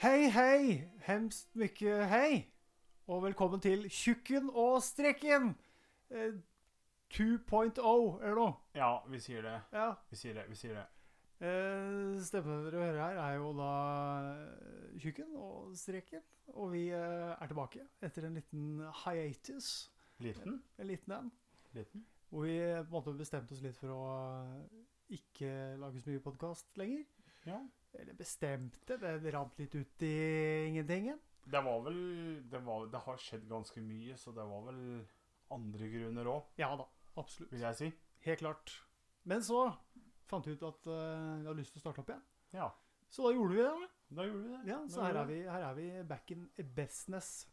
Hei, hei! Hemst mykje hei! Og velkommen til Tjukken og Strekken! Eh, 2.0 eller noe. Ja, vi sier det. Ja. Vi sier det. Vi sier det. Eh, stemmen dere hører her, er jo da eh, Tjukken og Streken. Og vi eh, er tilbake etter en liten hiatus. Liten? En liten en. Liten? Hvor vi eh, på en måte bestemte oss litt for å eh, ikke lage så mye podkast lenger. Ja. Eller bestemte. Det rant litt ut i ingentingen. Det var vel det, var, det har skjedd ganske mye, så det var vel andre grunner òg, Ja da, absolutt. vil jeg si. Helt klart. Men så fant vi ut at uh, vi hadde lyst til å starte opp igjen. Ja, Så da gjorde vi det. da. da gjorde vi det. Ja, Så her er, vi, her er vi back in business.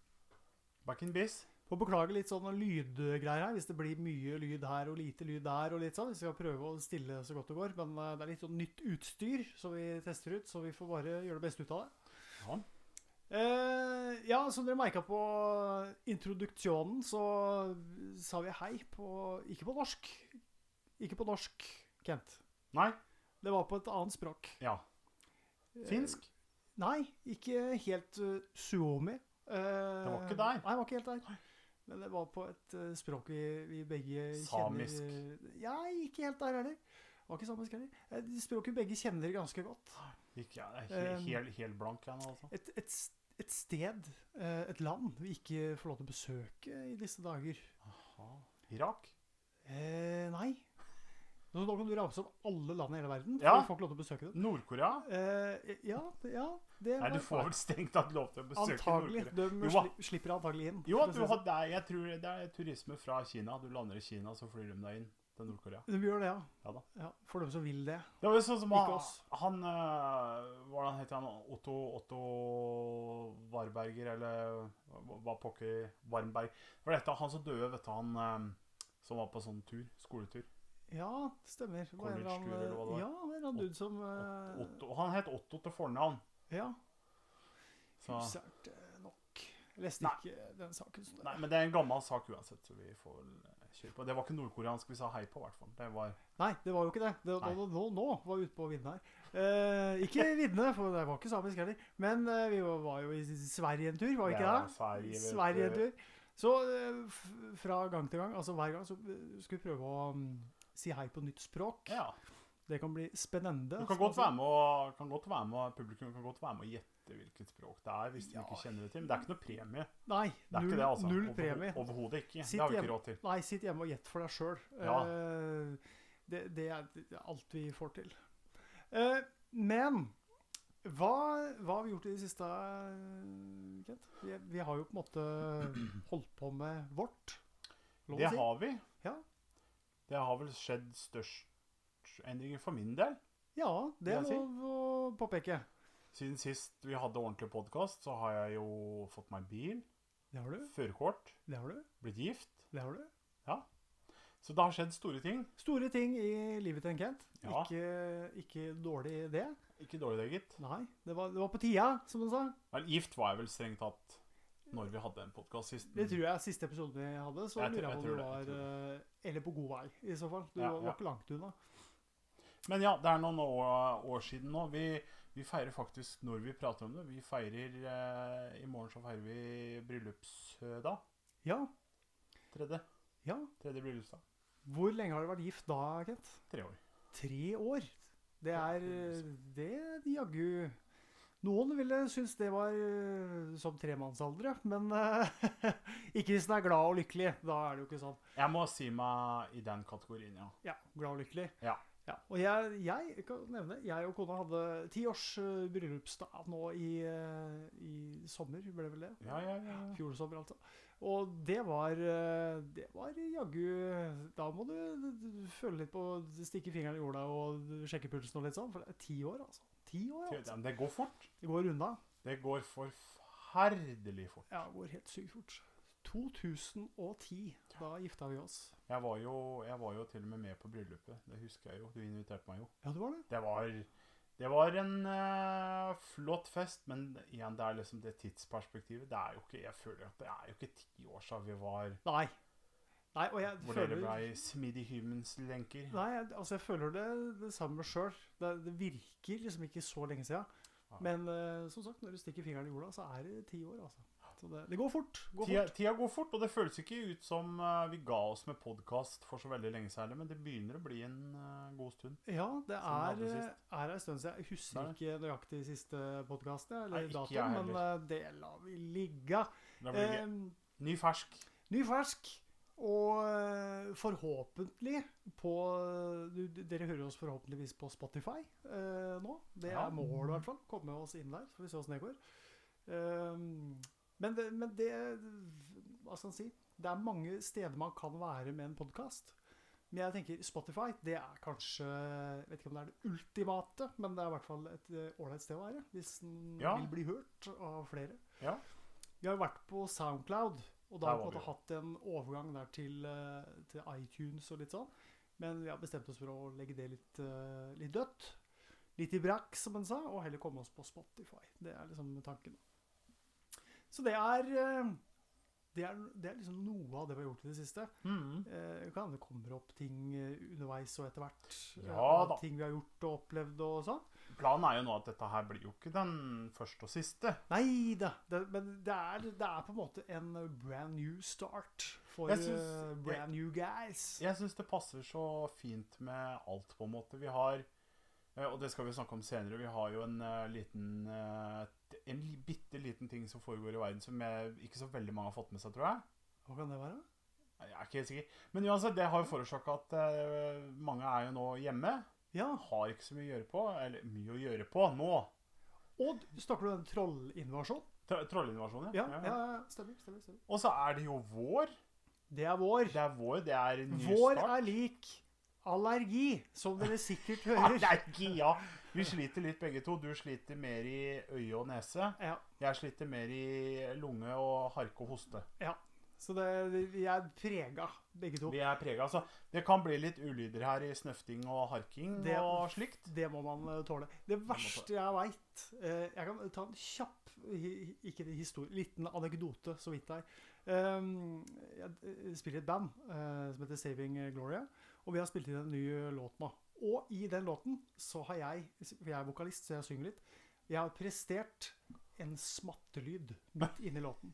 Back in biz. Får beklage litt sånn lydgreier her, hvis det blir mye lyd her og lite lyd der. og litt sånn. Vi skal prøve å stille så godt det går, men eh, det er litt sånn nytt utstyr som vi tester ut, så vi får bare gjøre det beste ut av det. Ja. Eh, ja, som dere merka på introduksjonen, så sa vi hei på Ikke på norsk. Ikke på norsk, Kent. Nei? Det var på et annet språk. Ja. Finsk? Eh, nei, ikke helt uh, suomi. Eh, Det var ikke der? Nei, det var ikke helt der. Men det var på et eh, språk vi, vi begge Samisk. kjenner Ja, ikke helt der heller. Det var ikke samisk heller. Språket Et språk vi begge kjenner ganske godt. Ikke, ja, er Um, helt, helt, helt blank igjen, altså. Et, et, et sted, eh, et land, vi ikke får lov til å besøke i disse dager. Aha. Irak? Eh, nei. Nå, nå kan du ramse opp alle land i hele verden, for Ja. vi får ikke lov til å besøke dem. Nord-Korea? Eh, ja, ja, det Nei, du får vel strengt tatt lov til å besøke Antagelig. Nord-Korea. De sli, slipper antagelig inn. Jo, du det har, sånn. det er, jeg tror det er turisme fra Kina. Du lander i Kina, så flyr de deg inn til Nord-Korea. De gjør det, ja. Ja da. ja. For dem som vil det. Det var jo sånn som han, han Hvordan heter han? Otto, Otto Warberger, eller hva- pokker Warmberg et av han som døde, vet du, han øh, som var på sånn tur? Skoletur. Ja, det stemmer. Det var en eller eller hva det var. ja, en eller annen dude som Otto, Otto, han het Otto til fornavn. Ja, Usært eh, nok. Jeg leste Nei. ikke den saken. Så nei, men det er en gammel sak uansett, så vi får vel øh, kjøre på. Det var ikke nordkoreansk vi sa hei på, i hvert fall. Det var Nei, det var jo ikke det. det nå, nå, nå var vi ute på viddene her. Eh, ikke viddene, for det var ikke samisk heller. Men eh, vi var, var jo i Sverige en tur, var vi ikke Ja, det? Sverige, Sverige en tur. Så eh, fra gang til gang, altså hver gang, så skulle vi prøve å mm, si hei på nytt språk. Ja. Det kan bli spennende. Du kan godt være med og, kan godt være med, Publikum kan godt være med å gjette hvilket språk det er, hvis de Ja. ikke kjenner det til. Men det er ikke noe premie. Nei, Det er null, ikke det, altså. null premie. Overhodet ikke. Sitt det har vi ikke råd til. Nei, sitt hjemme og gjett for deg sjøl. Ja. det, det er det er alt vi får til. Eh, men hva, hva har vi gjort i det siste, eh, Kent? Vi, vi har jo på en måte holdt på med vårt. Det har vi. Ja. Det har vel skjedd størst endringer for min del. Ja, det er lov å påpeke. Siden sist vi hadde ordentlig podkast, så har jeg jo fått meg bil, Det har du. førerkort, Det har du. blitt gift. Det har du. Ja. Så det har skjedd store ting. Store ting i livet til en Kent. Ja. Ikke, ikke dårlig det. Ikke dårlig, det, gitt. Nei, det var, det var på tida, som du sa. Vel, gift var jeg vel strengt tatt når vi hadde en podkast sist. Det tror jeg siste episode vi hadde. Så Jeg lurer jeg på om du det, var Eller på god vei, i så fall. Du Ja, var, ikke langt unna. Men ja, det er noen år, år siden nå. Vi, vi feirer faktisk når vi prater om det. Vi feirer eh, I morgen så feirer vi bryllupsdag. Ja. Tredje. ja. Tredje bryllupsdag. Hvor lenge har du vært gift da, Kent? Tre år. Tre år. Det er Det jaggu Noen ville synes det var eh, som tremannsalder, ja. Men eh, ikke hvis en er glad og lykkelig. Da er det jo ikke sånn. Jeg må si meg i den kategorien, ja. Ja, glad og lykkelig. Ja. Og jeg, jeg kan nevne, jeg og kona hadde ti års eh, bryllupsdag nå i, i sommer, ble det vel det? Ja, ja, ja. ja. Fjor sommer, altså. Og det var Det var jaggu Da må du, du føle litt på Stikke fingeren i jorda og sjekke pulsen og litt sånn. For det er ti år, altså. Ti år, Ja, altså. men Det går fort. Det går unna. Det går forferdelig fort. Ja, det går helt sykt fort. 2010. Da gifta vi oss. Jeg var, jo, jeg var jo til og med med på bryllupet. Det husker jeg jo. Du inviterte meg jo. Ja, det var det. Det var, det var en uh, flott fest, men igjen, det er liksom det tidsperspektivet. Det er jo ikke, jeg føler at det er jo ikke ti år siden vi var Nei. Nei, og jeg Hvor dere føler ble smidig humans-lenker. Nei, jeg, altså jeg føler det, det samme sjøl. Det, det virker liksom ikke så lenge. Ja. Men uh, som sagt, når du stikker fingeren i jorda, så er det ti år, altså. Så det, det går fort. Går Tida, fort. tida går fort, og det føles ikke ut som uh, vi ga oss med podkast for så veldig lenge siden, men det begynner å bli en uh, god stund. Ja, det er, er en stund siden. Jeg husker Nei. ikke nøyaktig siste podkast, eller datoen, men det lar vi ligge. Ny fersk. ny fersk. Og eh, forhåpentlig på Dere hører oss forhåpentligvis på Spotify eh, nå. Det Ja. er målet, i hvert fall. Komme oss inn der, så får vi se åssen det går. Eh, men, det, men det Hva skal en si? Det er mange steder man kan være med en podkast. Men jeg tenker Spotify det er kanskje Jeg vet ikke om det er det ultimate, men det er i hvert fall et eh, ålreit sted å være. Hvis den Ja. vil bli hørt av flere. Ja. Vi har jo vært på Soundcloud, og da har vi hatt en overgang der til, eh, til iTunes og litt sånn. Men vi har bestemt oss for å legge det litt, eh, litt dødt. Litt i brakk, som en sa, og heller komme oss på Spotify. Det er liksom tanken. Så det er eh, det er, det er liksom noe av det vi har gjort i det siste. Mm. Eh, kan det kommer opp ting underveis og etter hvert. Ja. Ting vi har gjort og opplevd og sånn. Planen er jo nå at dette her blir jo ikke den første og siste. Nei da, det, men det er, det er på en måte en brand new start for synes- eh, brand new guys. Jeg syns det passer så fint med alt, på en måte. Vi har eh, Og det skal vi snakke om senere. Vi har jo en eh, liten En bitte liten ting som foregår i verden som jeg, ikke så veldig mange har fått med seg, tror jeg. Hva kan det være? Jeg er ikke helt sikker. Men uansett, det har jo forårsaka at mange er jo nå hjemme. Ja, Har ikke så mye å gjøre på. Eller mye å gjøre på nå. og snakker du om trollinvasjon? Tro- Trollinvasjon, Ja, ja, ja, stemmer, stemmer, stemmer. Og så er det jo vår. Det er vår. Det er vår, det er ny Vår start. er lik allergi, som dere sikkert hører. Allergi, ja. Vi sliter litt begge to. Du sliter mer i øye og nese. Ja, Jeg sliter mer i lunge og harke og hoste. Så det, vi er prega, begge to. Vi er prega. så det kan bli litt ulyder her i snøfting og harking Det- og slikt. Det må man eh, tåle. Det verste jeg veit Jeg kan ta en kjapp ikke historie, liten anekdote så vidt der. Um, jeg eh, spiller i et band eh, som heter Saving Gloria, og vi har spilt inn en ny låt nå. Og i den låten så har jeg For jeg er vokalist, så jeg synger litt. Jeg har prestert en smattelyd midt inni låten.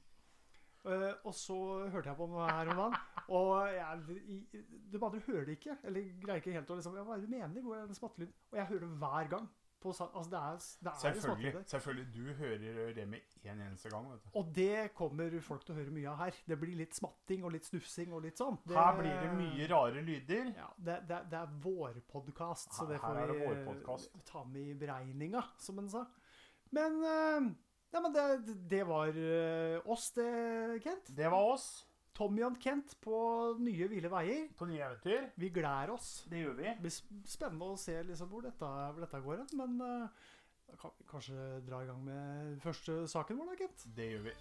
Eh, og så hørte jeg på den her om dagen, og jeg, i- du bare hører det ikke. Eller greier ikke helt å liksom Hva er det du mener? Hvor er den smattelyd? Og jeg hører det hver gang. På, altså det er, det er Selvfølgelig. Selvfølgelig. Du hører det med en eneste gang. vet du. Og det kommer folk til å høre mye av her. Det blir litt smatting og litt snufsing og litt sånn. Det- Her blir det mye rare lyder. Ja, det, det, det er vår podkast, så det får det vi ta med i beregninga, som en sa. Men, eh, ja, men det, det var eh, oss, det, Kent. Det var oss Tommy og Kent på nye ville veier. på nye eventyr. Vi gleder oss. Det gjør vi. Det blir spennende å se liksom hvor, dette, hvor dette går hen, men uh, kan vi kanskje dra i gang med første saken vår, da, Kent? Det gjør vi.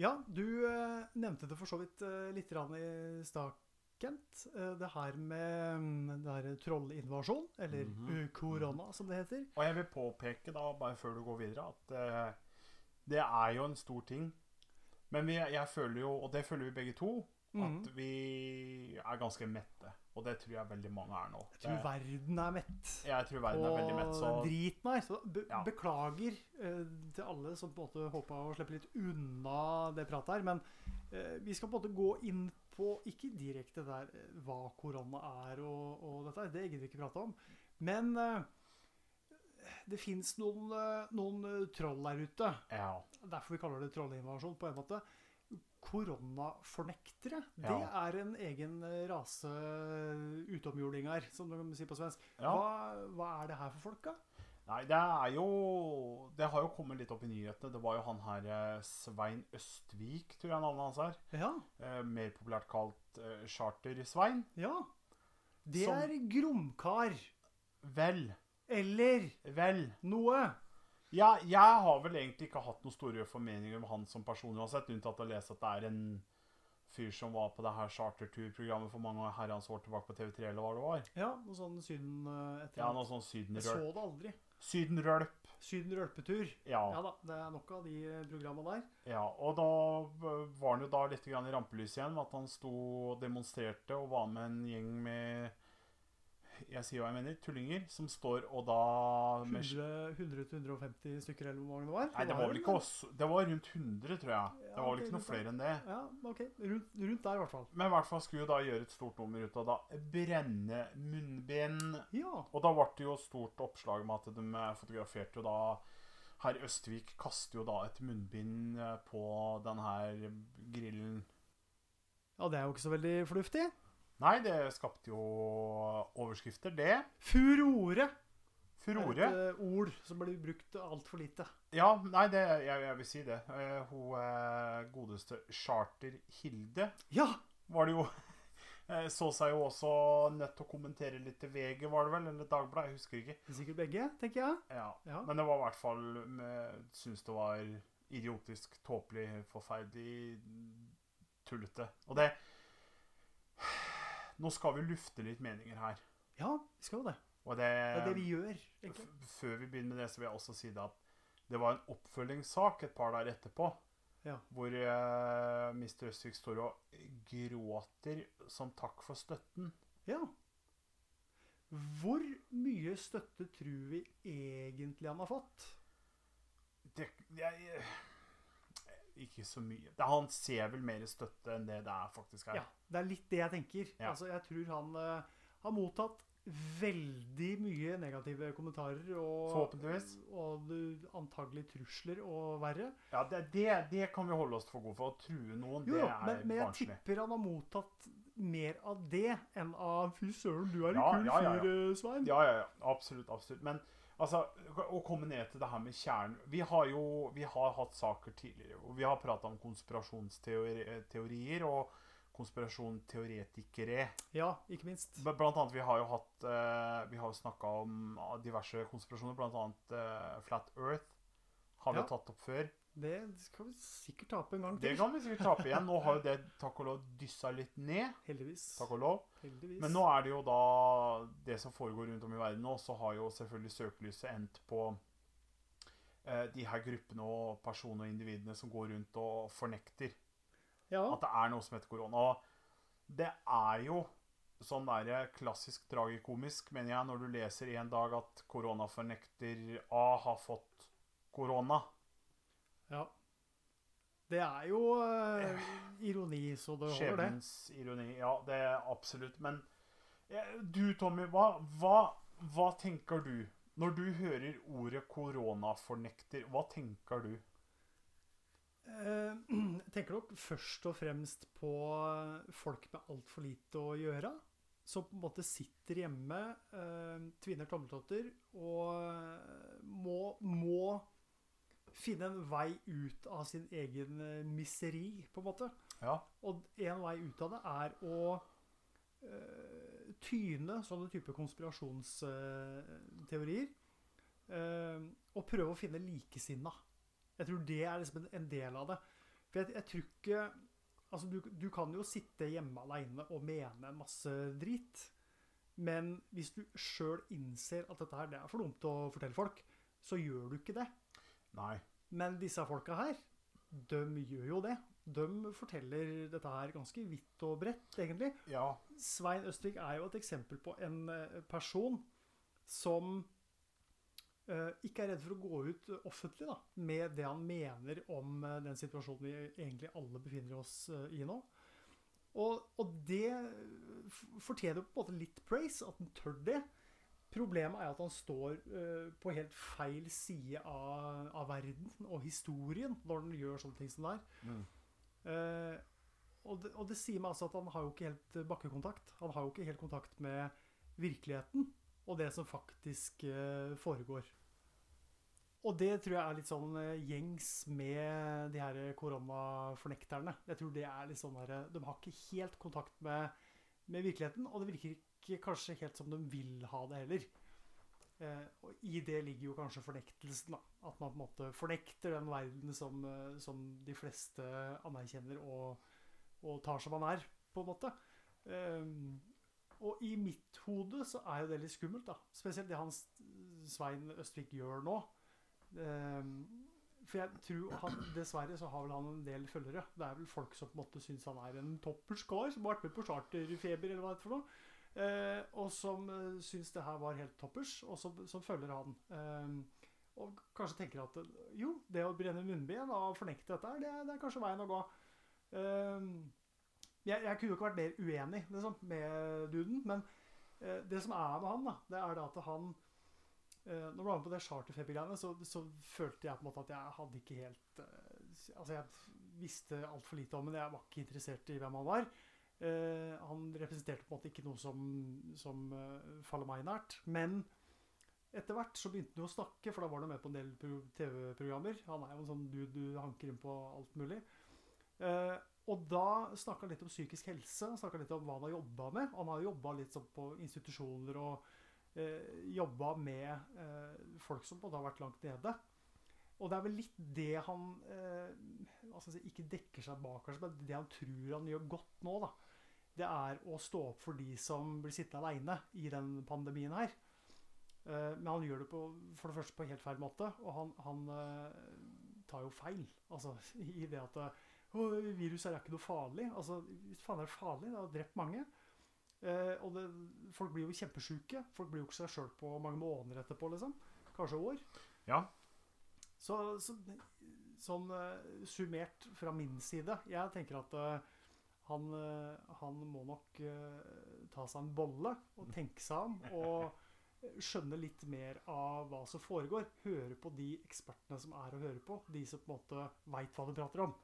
Ja, du eh, nevnte det for så vidt eh, litt i stad, Kent. Eh, det her med mm, det her trollinvasjon, eller mm -hmm. korona, som det heter. Og jeg vil påpeke, da, bare før du går videre, at det er jo en stor ting. Men vi, jeg føler jo, og det føler vi begge to, at vi er ganske mette. Og det tror jeg veldig mange er nå. Jeg tror Det- verden er mett. jeg tror verden er veldig mett, så Og drit meg. Så be Ja. beklager eh, til alle som på en måte håpa å slippe litt unna det pratet her. Men eh, vi skal på en måte gå inn på ikke direkte der eh, hva korona er og, og dette. Det gidder vi ikke prate om. Men eh, det fins noen, eh, noen eh, troll der ute. ja. Derfor vi kaller det trollinvasjon på en måte. Koronafornektere. Det Ja. er en egen eh, rase eh, utomjordinger, som de sier på svensk. ja. Hva, hva er det her for folk, da? Nei, det er jo Det har jo kommet litt opp i nyhetene. Det var jo han her eh, Svein Østvik, tror jeg navnet hans er. Ja. Eh, mer populært kalt eh, Charter-Svein. ja. Det Som- er Gromkar. Vel. Eller Vel. noe. Ja, jeg har vel egentlig ikke hatt noen store formeninger om han som person uansett, unntatt å lese at det er en fyr som var på det her charterturprogrammet for mange herrens år tilbake på TV3, eller hva det var. Ja, noe sånn Syden eh, etter Ja, noe sånn Sydenrølp. Jeg så det aldri. Sydenrølp. Sydenrølpetur. Ja. Ja da, det er nok av de eh, programmene der. Ja, og da var han jo da litt grann i rampelyset igjen at han sto og demonstrerte og var med en gjeng med Jeg sier hva jeg mener tullinger som står og da 100-150 stykker eller hvor mange det var. Nei, det var vel ikke oss. Det var rundt 100, tror jeg. Det var vel ikke noe flere enn det. Ja, ok. Rundt, rundt der, i hvert fall. Men i hvert fall skulle vi da gjøre et stort nummer ut av da brenne munnbind. Ja. Og da ble det jo stort oppslag med at de eh, fotograferte jo da Herr Østvik kaster jo da et munnbind eh, på denne grillen. ja, det er jo ikke så veldig fornuftig. Nei, det skapte jo overskrifter, det. Furore Furore. et uh, ord som blir brukt altfor lite. Ja, nei, det, jeg, jeg vil si det. Uh, hun uh, godeste Charter Hilde Ja! var det jo Så seg jo også nødt til å kommentere litt til VG, var det vel? Eller Dagbladet? Jeg husker ikke. Sikkert begge, tenker jeg. Ja. Ja. Men det var i hvert fall Syns det var idiotisk, tåpelig, forferdelig tullete. Og det Nå skal vi lufte litt meninger her. Ja, vi skal jo det. Det, Det er det vi gjør, egentlig. Før vi begynner med det, så vil jeg også si det at det var en oppfølgingssak et par dager etterpå. Ja. Hvor uh, Mr. Østvik står og gråter som takk for støtten. Ja. Hvor mye støtte tror vi egentlig han har fått? Det, jeg, ikke så mye. Det, han ser vel mer støtte enn det det er faktisk er. Ja, det er litt det jeg tenker. Ja. Altså, jeg tror han uh, har mottatt veldig mye negative kommentarer og, Forhåpentligvis. og og antagelig trusler og verre. Ja, det, det, det kan vi holde oss for gode for. Å true noen, Jo, det er er men, men jeg barnslig. tipper han har mottatt mer av det enn av 'fy søren, du er en Ja, kul ja. fyr, eh, Svein'. Ja, ja, ja. Absolutt. absolutt. Men altså, å komme ned til det her med kjernen Vi har jo vi har hatt saker tidligere, og vi har prata om konspirasjonsteorier og konspirasjonsteoretikere. Ja, ikke minst. Blant annet, vi har jo hatt eh, Vi har jo snakka om diverse konspirasjoner, blant annet eh, Flat Earth. Har vi Ja. tatt opp før. Det skal vi sikkert tape en gang til. Det kan vi sikkert tape igjen. Nå har jo det takk og lov dyssa litt ned. Heldigvis. Takk og lov. Heldigvis. Men nå er det jo da det som foregår rundt om i verden nå, så har jo selvfølgelig søkelyset endt på eh, de her gruppene og personene og individene som går rundt og fornekter ja. at det er noe som heter korona. Og det er jo sånn der klassisk tragikomisk, mener jeg, når du leser en dag at koronafornekter A har fått korona. Ja. Det er jo uh, ironi, så det holder, det. Skjebnens ironi. Ja, det er absolutt. Men eh, du, Tommy, hva, hva, hva tenker du? Når du hører ordet koronafornekter, hva tenker du? Jeg tenker nok først og fremst på folk med altfor lite å gjøre. Som på en måte sitter hjemme, tvinner tommeltotter og må, må finne en vei ut av sin egen eh, miseri, på en måte. Ja. Og en vei ut av det er å uh, tyne sånne type konspirasjonsteorier. Uh, og prøve å finne likesinna. Jeg tror det er liksom en, del av det. For jeg, jeg tror ikke Altså, du, du kan jo sitte hjemme aleine og mene en masse drit. Men hvis du sjøl innser at dette her det er for dumt å fortelle folk, så gjør du ikke det. Nei. Men disse folka her, de gjør jo det. De forteller dette her ganske vidt og bredt, egentlig. Ja. Svein Østvik er jo et eksempel på en eh, person som uh, ikke er redd for å gå ut offentlig da, med det han mener om uh, den situasjonen vi egentlig alle befinner oss uh, i nå. Og, og det fortjener på en måte litt praise, at han tør det. Problemet er at han står uh, på helt feil side av, av verden og historien når han gjør sånne ting som det er. Mm. Uh, og, det, og det sier meg altså at han har jo ikke helt eh, bakkekontakt. Han har jo ikke helt kontakt med virkeligheten og det som faktisk uh, foregår. Og det tror jeg er litt sånn gjengs med de her koronafornekterne. Jeg tror det er litt sånn her, De har ikke helt kontakt med, med virkeligheten, og det virker ikke kanskje helt som de vil ha det heller. Eh, og I det ligger jo kanskje fornektelsen. da, At man på en måte fornekter den verden som, eh, som de fleste anerkjenner og, og tar som man er, på en måte. Eh, og i mitt hode så er jo det litt skummelt, da. Spesielt det han Svein Østvik gjør nå. Eh, for jeg tror han, Dessverre så har vel han en del følgere. Det er vel folk som på en måte syns han er en toppers kar som har vært med på charterfeber, eller hva det er for noe. Eh, og som uh, syns det her var helt toppers, og som, som følger han. Ehm, og kanskje tenker at jo, det å brenne munnbind og fornekte dette, det, det er kanskje veien å gå. Ehm, jeg, jeg kunne jo ikke vært mer uenig liksom, med duden, men eh, det som er med han, da, det er det at han Når du var med på det charterfeber-greiene, så, så følte jeg på en måte at jeg hadde ikke helt Altså, jeg visste altfor lite om men jeg var ikke interessert i hvem han var. Eh, han representerte på en måte ikke noe som, som eh, faller meg nært. Men etter hvert så begynte han å snakke, for da var han med på en del TV-programmer. Han er jo en sånn dude du hanker inn på alt mulig. Eh, og da snakka han litt om psykisk helse, han snakka litt om hva han har jobba med. Han har jobba litt sånn på institusjoner og eh, jobba med folk som på har vært langt nede. Og det er vel litt det han eh, si, ikke dekker seg bak, men det han tror han gjør godt nå, da, det er å stå opp for de som blir sittende aleine i den pandemien her. Eh, men han gjør det på, for det første på helt feil måte, og han, han eh, tar jo feil. Altså i det at eh, viruset er ikke noe farlig. Altså, hvis faen er det farlig? Det har drept mange. Eh, og det, folk blir jo kjempesjuke. Folk blir jo ikke seg sjøl på mange måneder etterpå, liksom. Kanskje år. Ja. Så, så sånn summert fra min side Jeg tenker at han, eh, han må nok eh, ta seg en bolle og tenke seg om. Og skjønne litt mer av hva som foregår. Høre på de ekspertene som er å høre på. De som på en måte veit hva de prater om.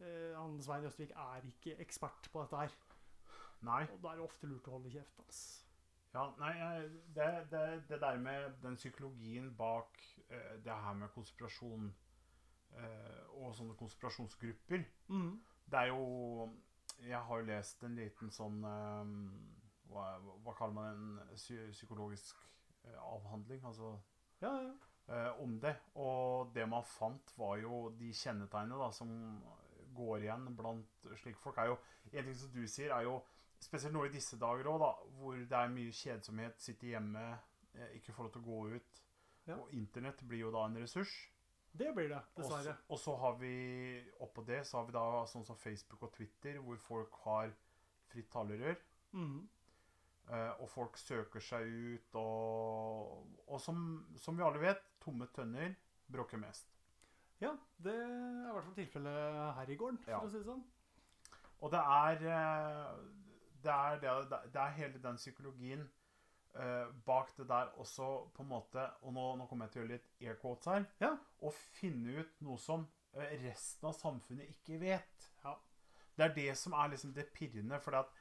Eh, han Svein Østvik er ikke ekspert på dette her. Nei. Og da er det ofte lurt å holde kjeft. Altså. Ja, nei, det, det, det der med den psykologien bak eh, det her med konspirasjon eh, og sånne konspirasjonsgrupper mm. Det er jo Jeg har jo lest en liten sånn eh, hva, hva kaller man en psykologisk eh, avhandling? Altså Ja, ja. eh, om det. Og det man fant, var jo de kjennetegnene da, som går igjen blant slike folk. er jo, En ting som du sier, er jo spesielt nå i disse dager òg, hvor det er mye kjedsomhet, sitte hjemme, eh, ikke få lov til å gå ut. Ja. Og internett blir jo da en ressurs. Det blir det, dessverre. Og så har vi oppå det så har vi da sånn som Facebook og Twitter, hvor folk har fritt talerør. Mm. Uh, og folk søker seg ut, og, og som, som vi alle vet, tomme tønner bråker mest. Ja, det er i hvert fall tilfellet her i gården, for Ja. å si det sånn. Og det er eh, det er, det, det er hele den psykologien eh, bak det der også på en måte Og nå, nå kommer jeg til å gjøre litt air quotes her. Ja. Å finne ut noe som eh, resten av samfunnet ikke vet. Ja. Det er det som er liksom det pirrende. For at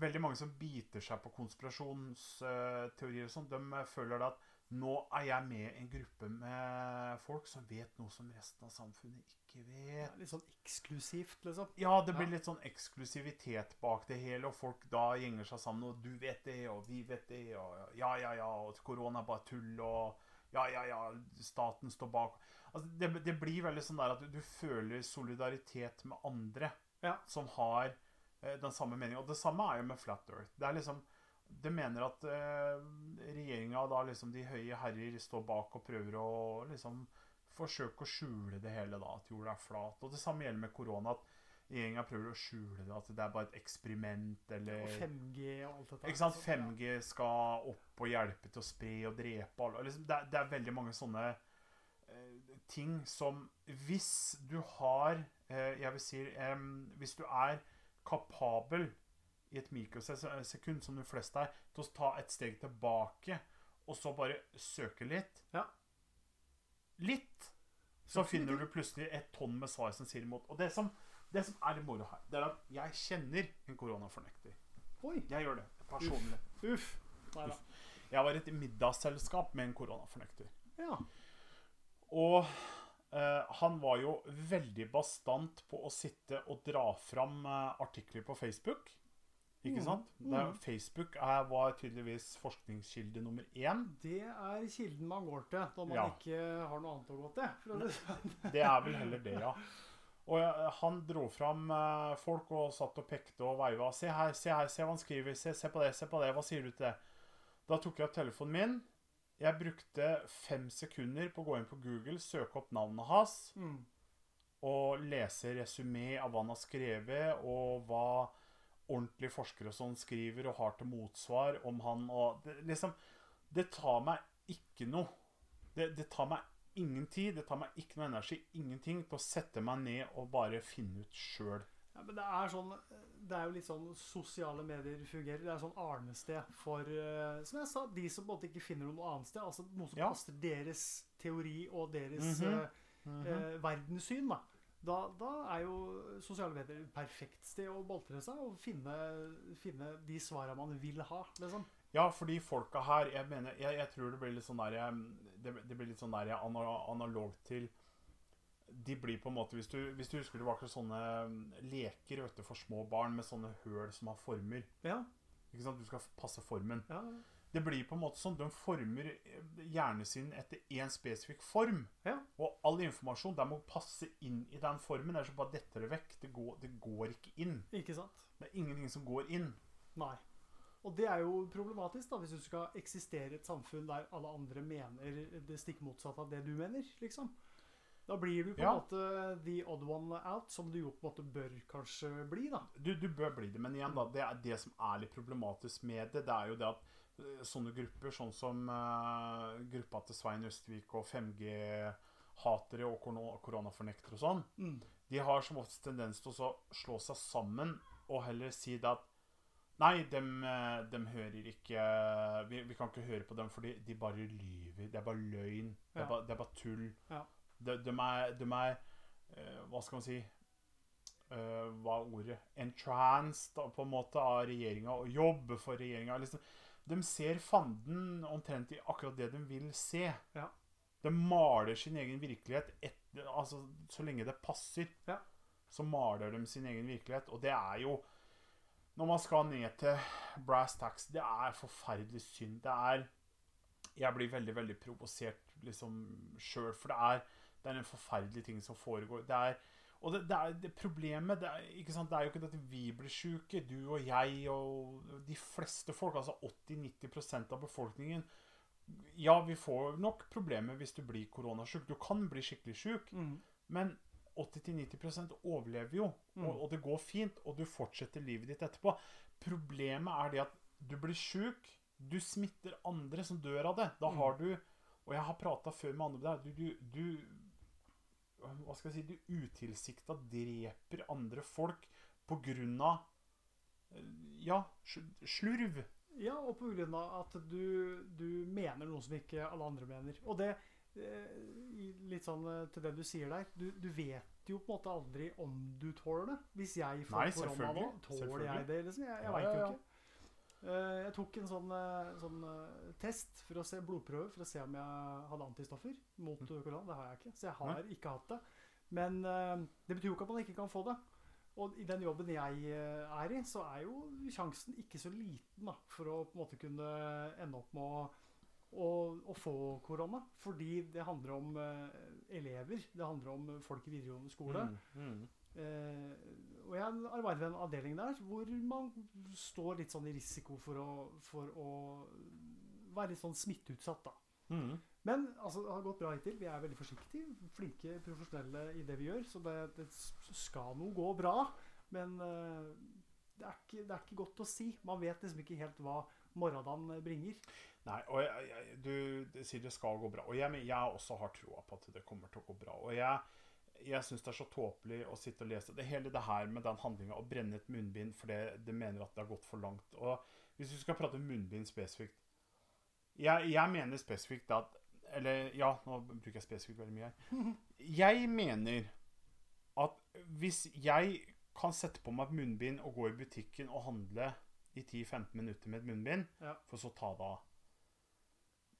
veldig mange som biter seg på konspirasjonsteorier og sånn, de føler at nå er jeg med i en gruppe med folk som vet noe som resten av samfunnet ikke vet. er litt sånn eksklusivt, liksom. Ja, det blir Ja. litt sånn eksklusivitet bak det hele, og folk da gjenger seg sammen, og du vet det, og vi vet det, og ja, ja, ja, og korona er bare tull, og ja, ja, ja, staten står bak. Altså, det, det blir veldig sånn der at du, du føler solidaritet med andre Ja. som har eh, den samme meningen. Og det samme er jo med Flat Earth. Det er liksom det mener at eh, regjeringa, da liksom de høye herrer, står bak og prøver å liksom forsøke å skjule det hele, da, at jorda er flat. Og det samme gjelder med korona, at regjeringa prøver å skjule det, at det er bare et eksperiment, eller Og 5G og alt dette. Ikke sant? 5G skal opp og hjelpe til å spre og drepe alle. Liksom, det, er, det er veldig mange sånne eh, ting som Hvis du har eh, Jeg vil si Hvis du er kapabel i et mikrosekund, som de fleste er, til å ta et steg tilbake og så bare søke litt Ja. Litt! Så finner du plutselig et tonn med svar som sier imot. Og det som, det som er litt moro her, det er at jeg kjenner en koronafornekter. Oi, Jeg gjør det personlig. uff. Uff. Uff. Jeg var i et middagsselskap med en koronafornekter. Ja. Og eh, han var jo veldig bastant på å sitte og dra fram eh, artikler på Facebook. Ikke Mm, sant? mm. Er, Facebook er, var tydeligvis forskningskilde nummer én. Det er kilden man går til når man Ja. ikke har noe annet å gå til. Det sånn. Det er vel heller det, ja. Og han dro fram eh, folk og satt og pekte og veiva. Se her, se her, se hva han skriver. Se, se på det, se på det. Hva sier du til det? Da tok jeg opp telefonen min, Jeg brukte fem sekunder på å gå inn på Google, søke opp navnet hans Mm. og lese resymé av hva han har skrevet, og hva ordentlige forskere sånn skriver og har til motsvar om han og det, Liksom Det tar meg ikke noe. Det, det tar meg ingen tid, det tar meg ikke noe energi, ingenting, til å sette meg ned og bare finne ut sjøl. Ja, men det er sånn Det er jo litt sånn sosiale medier fungerer. Det er sånn arnested for eh, Som jeg sa, de som på en måte ikke finner noe annet sted. Altså noe som Ja. passer deres teori og deres Mhm. eh, eh, verdenssyn. Da. Da, da er jo sosiale medier et perfekt sted å boltre seg og finne, finne de svarene man vil ha. Liksom. Ja, fordi folka her Jeg mener, jeg, jeg tror det blir litt sånn der jeg- Det, det blir litt sånn der jeg ana- analog til De blir på en måte Hvis du, hvis du husker var ikke sånne mm, leker vet du, for små barn med sånne høl som har former. Ja, Ikke sant? Du skal passe formen. ja, Det blir på en måte sånn De former eh, hjernen sin etter én spesifikk form. Ja. Og all informasjon der må passe inn i den formen. Ellers bare detter det vekk. Det går, det går ikke inn. ikke sant? Det er ingenting som går inn. Nei. Og det er jo problematisk da, hvis du skal eksistere i et samfunn der alle andre mener det stikk motsatte av det du mener. liksom. Da blir du på en Ja. måte the odd one out, som du jo på en måte bør kanskje bli. da. Du, du bør bli det, men igjen da, det er det som er litt problematisk med det, det er jo det at sånne grupper, sånn som uh, gruppa til Svein Østvik og 5G-hatere og korona- koronafornektere og sånn, Mm. de har som oftest tendens til å slå seg sammen og heller si det at Nei, dem, eh, dem hører ikke vi, vi kan ikke høre på dem, for de bare lyver. Det er bare løgn. Det er bare, det er bare tull. Ja. De, de er, de er uh, Hva skal man si uh, Hva er ordet? Entranced på en måte av regjeringa og jobber for regjeringa. Liksom. De ser fanden omtrent i akkurat det de vil se. Ja. De maler sin egen virkelighet etter, altså, så lenge det passer. Ja. Så maler de sin egen virkelighet. Og det er jo Når man skal ned til brass tax, det er forferdelig synd. Det er Jeg blir veldig, veldig provosert liksom sjøl, for det er, det er en forferdelig ting som foregår. Det er og det, det er det problemet det er, det er jo ikke at vi blir syke, du og jeg og de fleste folk, altså 80-90% av befolkningen. Ja, vi får nok problemer hvis du blir koronasjuk. Du kan bli skikkelig syk, Mm. men 80-90 overlever jo, Mm. og, og det går fint, og du fortsetter livet ditt etterpå. Problemet er det at du blir syk, du smitter andre som dør av det. Da Mm. har du Og jeg har prata før med andre der. Du, du, du Hva skal jeg si Du utilsikta dreper andre folk på grunn av eh, Ja, slurv. Ja, og på grunn av at du, du mener noe som ikke alle andre mener. Og det eh, Litt sånn eh, til det du sier der. Du, du vet jo på en måte aldri om du tåler det. Hvis jeg får Nei, korona nå, tåler jeg det? liksom? Jeg, jeg Ja, veit jo ikke. Eh, jeg tok en sånn, eh, sånn eh, test for å se blodprøve for å se om jeg hadde antistoffer mot kolan. korona. Det har jeg ikke, så jeg har ikke hatt det. Men det betyr jo ikke at man ikke kan få det. Og i den jobben jeg er i, så er jo sjansen ikke så liten da, for å på en måte kunne ende opp med å, å, å få korona. Fordi det handler om elever, det handler om folk i videregående skole. Mm, mm. Eh, og jeg arbeider ved en avdeling der hvor man står litt sånn i risiko for å, for å være litt sånn smitteutsatt, da. Mm. Men altså, det har gått bra hittil. Vi er veldig forsiktige. Flinke profesjonelle i det vi gjør. Så det, det skal nå gå bra. Men uh, det, er ikke, det er ikke godt å si. Man vet liksom ikke helt hva morgendagen bringer. Nei, og jeg, jeg, du, du sier det skal gå bra. Og jeg, jeg også har troa på at det kommer til å gå bra. Og jeg, jeg syns det er så tåpelig å sitte og lese det hele det her med den handlinga å brenne et munnbind fordi det mener at det har gått for langt. Og hvis vi skal prate munnbind spesifikt Jeg, jeg mener spesifikt at Eller ja, nå bruker jeg spesifikt veldig mye her. Jeg mener at hvis jeg kan sette på meg et munnbind og gå i butikken og handle i 10-15 minutter med et munnbind, Ja. for så ta det av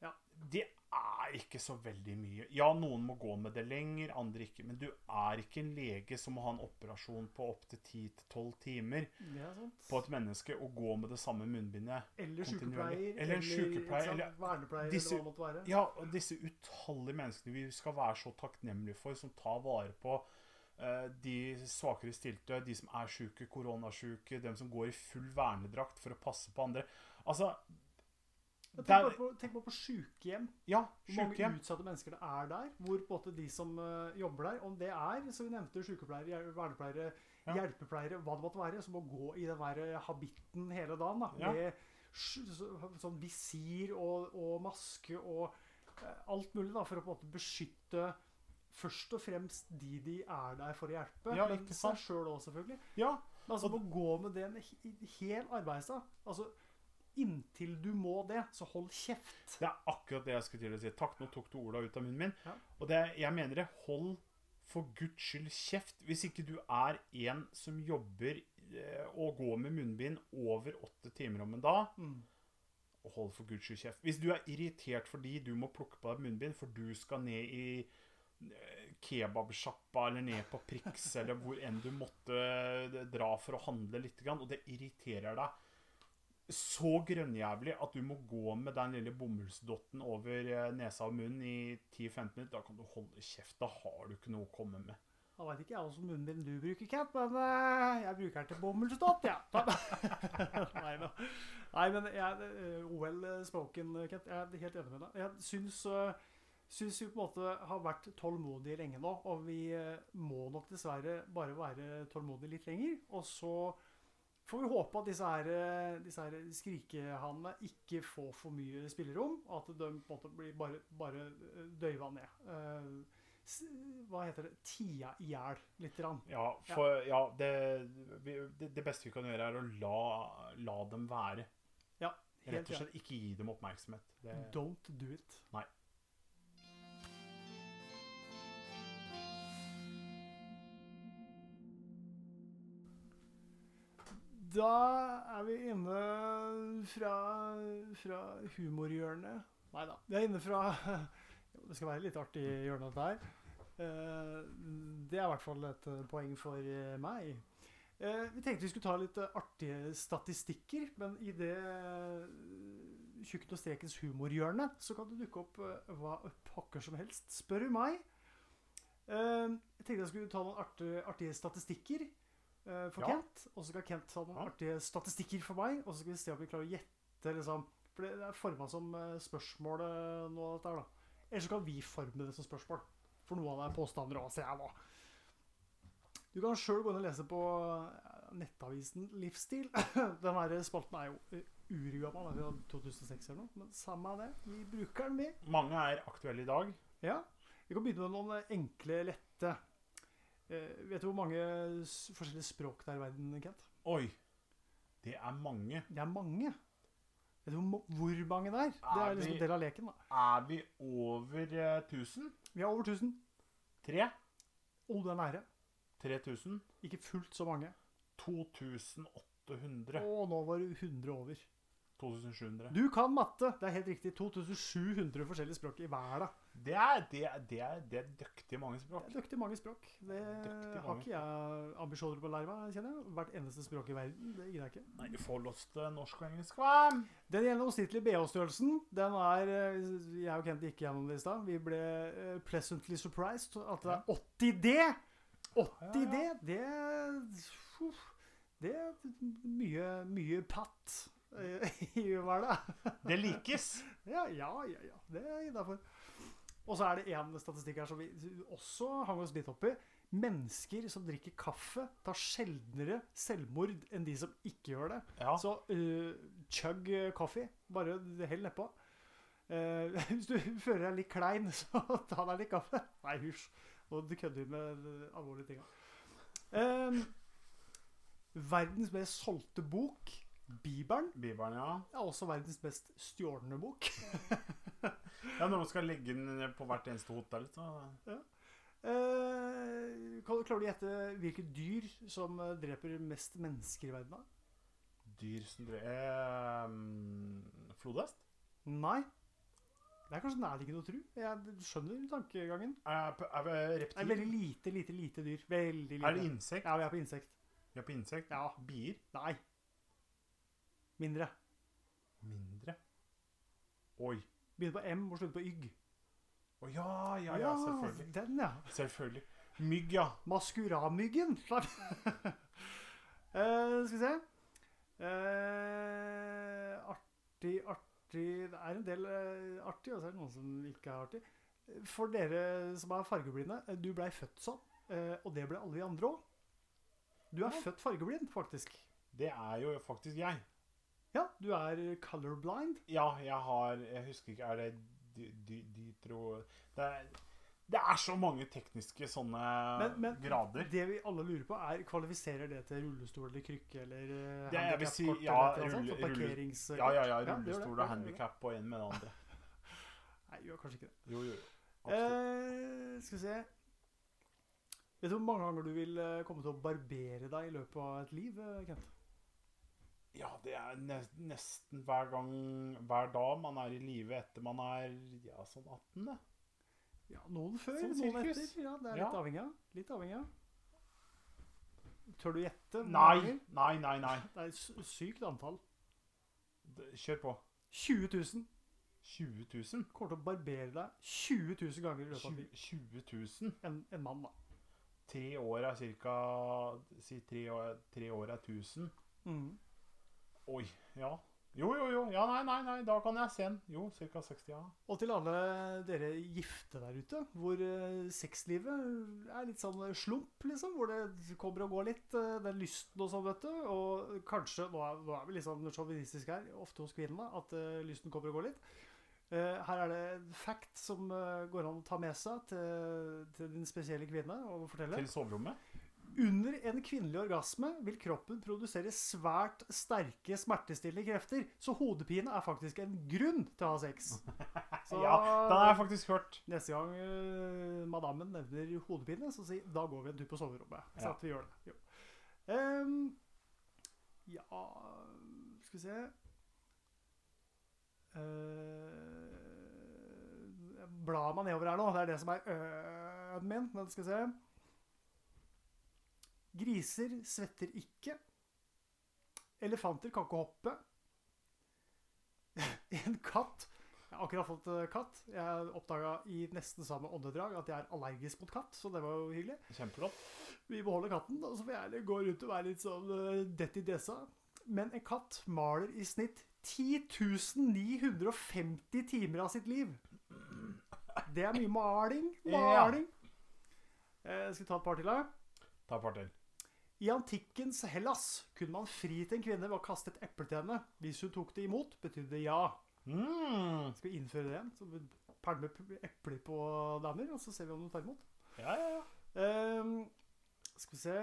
Ja. Det er ikke så veldig mye. Ja, noen må gå med det lenger, andre ikke. Men du er ikke en lege som må ha en operasjon på opptil 10-12 timer er på et menneske og gå med det samme munnbindet. Eller sykepleier. Eller en sykepleier, eller vernepleier, disse- eller hva det måtte være. Ja, og disse utallige menneskene vi skal være så takknemlige for, som tar vare på eh, de svakere stilte, de som er syke, koronasjuke, dem som går i full vernedrakt for å passe på andre. Altså, tenk bare på, tenk bare på sykehjem. Ja, Hvor mange utsatte mennesker det er der. Hvor på en måte de som uh, jobber der, om det er som vi nevnte, sykepleiere, vernepleiere, Ja. hjelpepleiere, hva det måtte være, som må gå i den der eh, habitten hele dagen. da, Ja. Med så, sånn visir og, og maske og uh, alt mulig da, for å på en måte beskytte først og fremst de de er der for å hjelpe. Ja, men seg sjøl òg, selvfølgelig. Ja, altså, må gå med det en he- hel arbeidsdag. Altså, inntil du må det, så hold kjeft. Det er akkurat det jeg skulle til å si. Takk, nå tok du orda ut av munnen min. Ja. Og det, jeg mener det. Hold for guds skyld kjeft. Hvis ikke du er en som jobber eh, og går med munnbind over åtte timer om en dag, Mm. hold for guds skyld kjeft. Hvis du er irritert fordi du må plukke på deg munnbind, for du skal ned i eh, kebabsjappa eller ned på Prix eller hvor enn du måtte eh, dra for å handle litt, og det irriterer deg så grønnjævlig at du må gå med den lille bomullsdotten over eh, nesa og munnen i 10-15 minutter, da kan du holde kjeft. Da har du ikke noe å komme med. Da veit ikke jeg åssen munnbind du bruker, Cat, men eh, jeg bruker den til bomullsdott, ja. Nei da. Nei, men jeg, eh, OL spoken, Cat, jeg er helt enig med deg. Jeg syns, syns vi på en måte har vært tålmodige lenge nå, og vi må nok dessverre bare være tålmodige litt lenger. Og så får vi håpe at disse her, eh, disse her skrikehanene ikke får for mye spillerom, og at de på en måte blir bare, bare eh, døyva ned. Eh, hva heter det? Tia i hjel litt. Rann. Ja, for ja, det, det, det beste vi kan gjøre, er å la, la dem være. Ja, Rett og slett ikke gi dem oppmerksomhet. Det, Don't do it. Nei. Da er vi inne fra, fra humorhjørnet. Nei da. Vi er inne fra Det skal være litt artig hjørne, dette her. Eh, Det er i hvert fall et eh, poeng for eh, meg. Vi tenkte vi skulle ta litt artige statistikker, men i det Tjukken og strekens humorhjørne så kan det dukke opp hva pakker som helst, spør du meg. Jeg tenkte jeg skulle ta noen artige, statistikker for Ja. Kent. Og så skal Kent ha noen Ja. artige statistikker for meg. Og så skal vi se om vi klarer å gjette. liksom For det er forma som spørsmålet spørsmål eh, nå, dette her, da. Eller så kan vi forme det som spørsmål. For noe av det er påstander òg, ser jeg nå. Du kan sjøl gå inn og lese på eh, nettavisen Livsstil. Den her spalten er jo eh, den er 2006 eller noe. Men samme av det. Vi bruker den, vi. mange er aktuelle i dag. Ja. Vi kan begynne med noen eh, enkle, lette. Eh, vet du hvor mange forskjellige språk det er i verden, Kent? Oi! Det er mange. Det er mange. Vet du hvor, hvor mange det er? Det Er er liksom en del av leken. da. Er vi over eh, 1000? Vi har over 1000. Tre? Å, det er nære. 3000? Ikke fullt så mange. 2800? Å, nå var du 100 over. 2700? Du kan matte! Det er helt riktig. 2700 forskjellige språk i verden. Det er, det, er, det, er, det er døktig mange Det språk. er døktig mange språk. Det mange. har ikke jeg ambisjoner på å lære meg, kjenner jeg. Hvert eneste språk i verden. Det gidder jeg ikke. Nei, du får lov til norsk og engelsk, hva? Den gjennomsnittlige BH-størrelsen, den er eh, Jeg og Kent gikk gjennom det i stad. Vi ble eh, pleasantly surprised at det er 80D! 80D, det Det er mye, mye patt eh, i hverdagen. Det likes. Ja, ja, ja. ja. Det er innafor. Og så er det én statistikk her som vi også hang oss litt opp i. Mennesker som drikker kaffe, tar sjeldnere selvmord enn de som ikke gjør det. Ja. Så uh, chug coffee. Bare hell nedpå. Uh, hvis du føler deg litt klein, så ta deg litt kaffe. Nei, hysj. Nå du vi med alvorlige ting. Eh, verdens mest solgte bok, Bibelen, Bibelen, ja. er også verdens mest stjålne bok. Ja, Når man skal legge den på hvert eneste hotell, så Eh, klarer du å gjette hvilket dyr som eh, dreper mest mennesker i verden? Dyr som dreper Eh, flodhest? Nei. Det er kanskje nærliggende å tro. Jeg skjønner tankegangen. Er, er vi Det er veldig lite, lite, lite dyr. Veldig lite. Er det insekt? Ja, vi er på insekt. Vi er på insekt? Ja. Bier? Nei. Mindre. Mindre? Oi. Begynner på M og slutter på ygg. Å ja, ja, ja, selvfølgelig. Den, ja. Selvfølgelig. Mygg, ja. Maskuramyggen. uh, skal vi se uh, Artig, artig Det er en del uh, artig, og så er det noen som ikke er artig. For dere som er fargeblinde, du blei født sånn, og det ble alle de andre òg. Du er Ja. født fargeblind, faktisk. Det er jo faktisk jeg. Ja, du er colorblind. Ja, jeg har Jeg husker ikke Er det de, de, de dytro det er, det er så mange tekniske sånne Men, men grader. det vi alle lurer på, er kvalifiserer det til rullestol eller krykke eller eh, Det vil si, ja, eller sånt, rulle- for rulle- parkerings... Ja, ja, ja. Rullestol Ja, og handikap og en med den andre. Nei, gjør kanskje ikke det. Jo, jo. Eh, skal vi se Vet du hvor mange ganger du vil eh, komme til å barbere deg i løpet av et liv, eh, Kent? Ja, det er nesten hver gang Hver dag man er i live etter man er ja, sånn 18. det. Ja, Noen før, Sånn noen sirkus. etter. Ja, Det er Ja. litt avhengig av. Litt avhengig av. Tør du gjette? Nei, nei, nei. nei. Det er et sykt antall. Kjør på. 20 000. 20 000? Kommer til å barbere deg 20 000 ganger i løpet av et 20, 000? En, en mann, da. Tre år er cirka Si tre år, tre år er 1000. Mhm. Oi. Ja. Jo, jo, jo. Ja, nei, nei, nei. Da kan jeg se den. Jo, ca. 60, ja. Og til alle dere gifte der ute, hvor eh, sexlivet er litt sånn slump, liksom. Hvor det kommer og går litt, eh, den lysten og sånn, vet du. Og kanskje, nå er, nå er vi litt sånn sjåvinistisk her, ofte hos kvinnene, at eh, lysten kommer og går litt. Eh, her er det en fact som eh, går an å ta med seg til, til din spesielle kvinne og fortelle. Til soverommet. Under en kvinnelig orgasme vil kroppen produsere svært sterke smertestillende krefter, så hodepine er faktisk en grunn til å ha sex. Så Ja, den har jeg faktisk hørt. neste gang uh, madammen nevner hodepine, så si da går vi en tur på soverommet. Så Ja. at vi gjør det. Jo. Ehm, ja Skal vi se uh, Blar meg nedover her nå. Det er det som er ø-en min. Men skal vi se Griser svetter ikke. Elefanter kan ikke hoppe. En katt Jeg har akkurat fått eh, katt. Jeg oppdaga i nesten samme åndedrag at jeg er allergisk mot katt, så det var jo hyggelig. Kjempeflott. Vi beholder katten, og så får jeg gjerne gå rundt og være litt sånn uh, dett i desa. Men en katt maler i snitt 10.950 timer av sitt liv. Det er mye maling. Ja. Maling. Eh, skal vi ta et par til, da? Ta et par til. I antikkens Hellas kunne man fri til en kvinne ved å kaste et eple til henne. Hvis hun tok det imot, betydde det ja. Mm. Skal vi innføre det igjen? Så vi pælmer epler på damer, og så ser vi om de tar imot. Ja, ja, ja. Um, skal vi se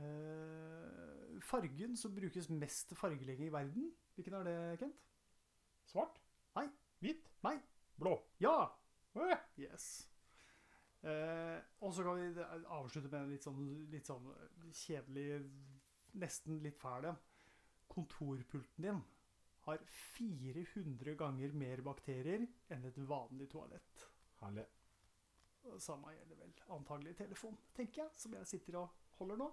uh, Fargen som brukes mest til fargelegging i verden, hvilken er det, Kent? Svart? Nei. Hvit? Nei. Blå? Ja! Yes. Eh, og så kan vi avslutte med en litt sånn, litt sånn kjedelig, nesten litt fæl en. Kontorpulten din har 400 ganger mer bakterier enn et vanlig toalett. Herlig. Samme gjelder vel antagelig telefon, tenker jeg, som jeg sitter og holder nå.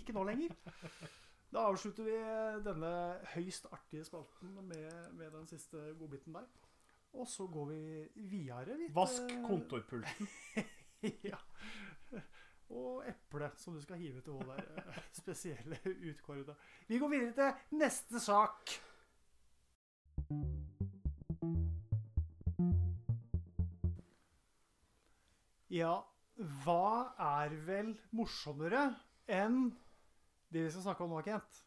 Ikke nå lenger. Da avslutter vi denne høyst artige spalten med, med den siste godbiten der. Og så går vi videre litt. Vask eh, kontorpulten. ja. Og eple, som du skal hive til hun eh, spesielle utkårede. Vi går videre til neste sak. Ja, hva er vel morsommere enn det vi skal snakke om nå, Kent?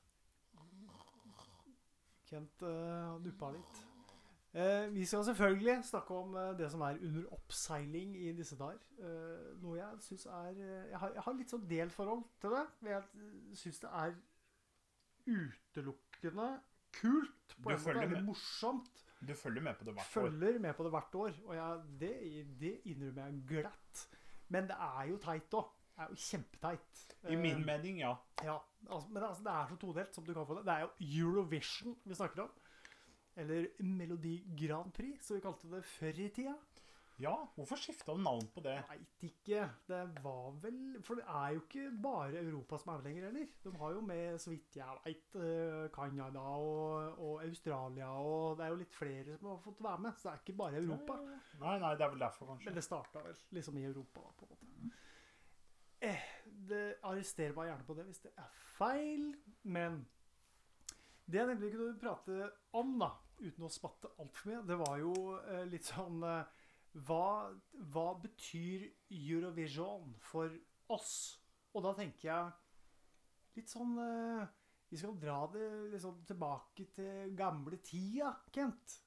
Kent uh, duppa litt. Eh, vi skal selvfølgelig snakke om eh, det som er under oppseiling i disse dager. Eh, noe jeg syns er jeg, har, jeg har litt sånn delt forhold til det. men Jeg syns det er utelukkende kult. På Du en måte. følger med. morsomt. Du følger med på det hvert år. Følger med på det hvert år. Og jeg, det, det innrømmer jeg glatt. Men det er jo teit òg. Det er jo kjempeteit. I min mening, ja. ja, altså, men altså, det er så todelt som du kan få det. Det er jo Eurovision vi snakker om. Eller Melodi Grand Prix, som vi kalte det før i tida. Ja, hvorfor skifta du navn på det? Veit ikke. Det var vel For det er jo ikke bare Europa som er med lenger heller. De har jo med, så vidt jeg veit, Canada og, og Australia og Det er jo litt flere som har fått være med, så det er ikke bare Europa. Nei, nei, det er vel derfor, kanskje. Men det starta vel liksom i Europa, da, på en måte. Eh, det Arrester meg gjerne på det hvis det er feil, men Det jeg nemlig kunne prate om, da, uten å spatte altfor mye, det var jo eh, litt sånn eh, hva, hva betyr Eurovision for oss? Og da tenker jeg litt sånn eh, Vi skal dra det liksom tilbake til gamle tida, Kent.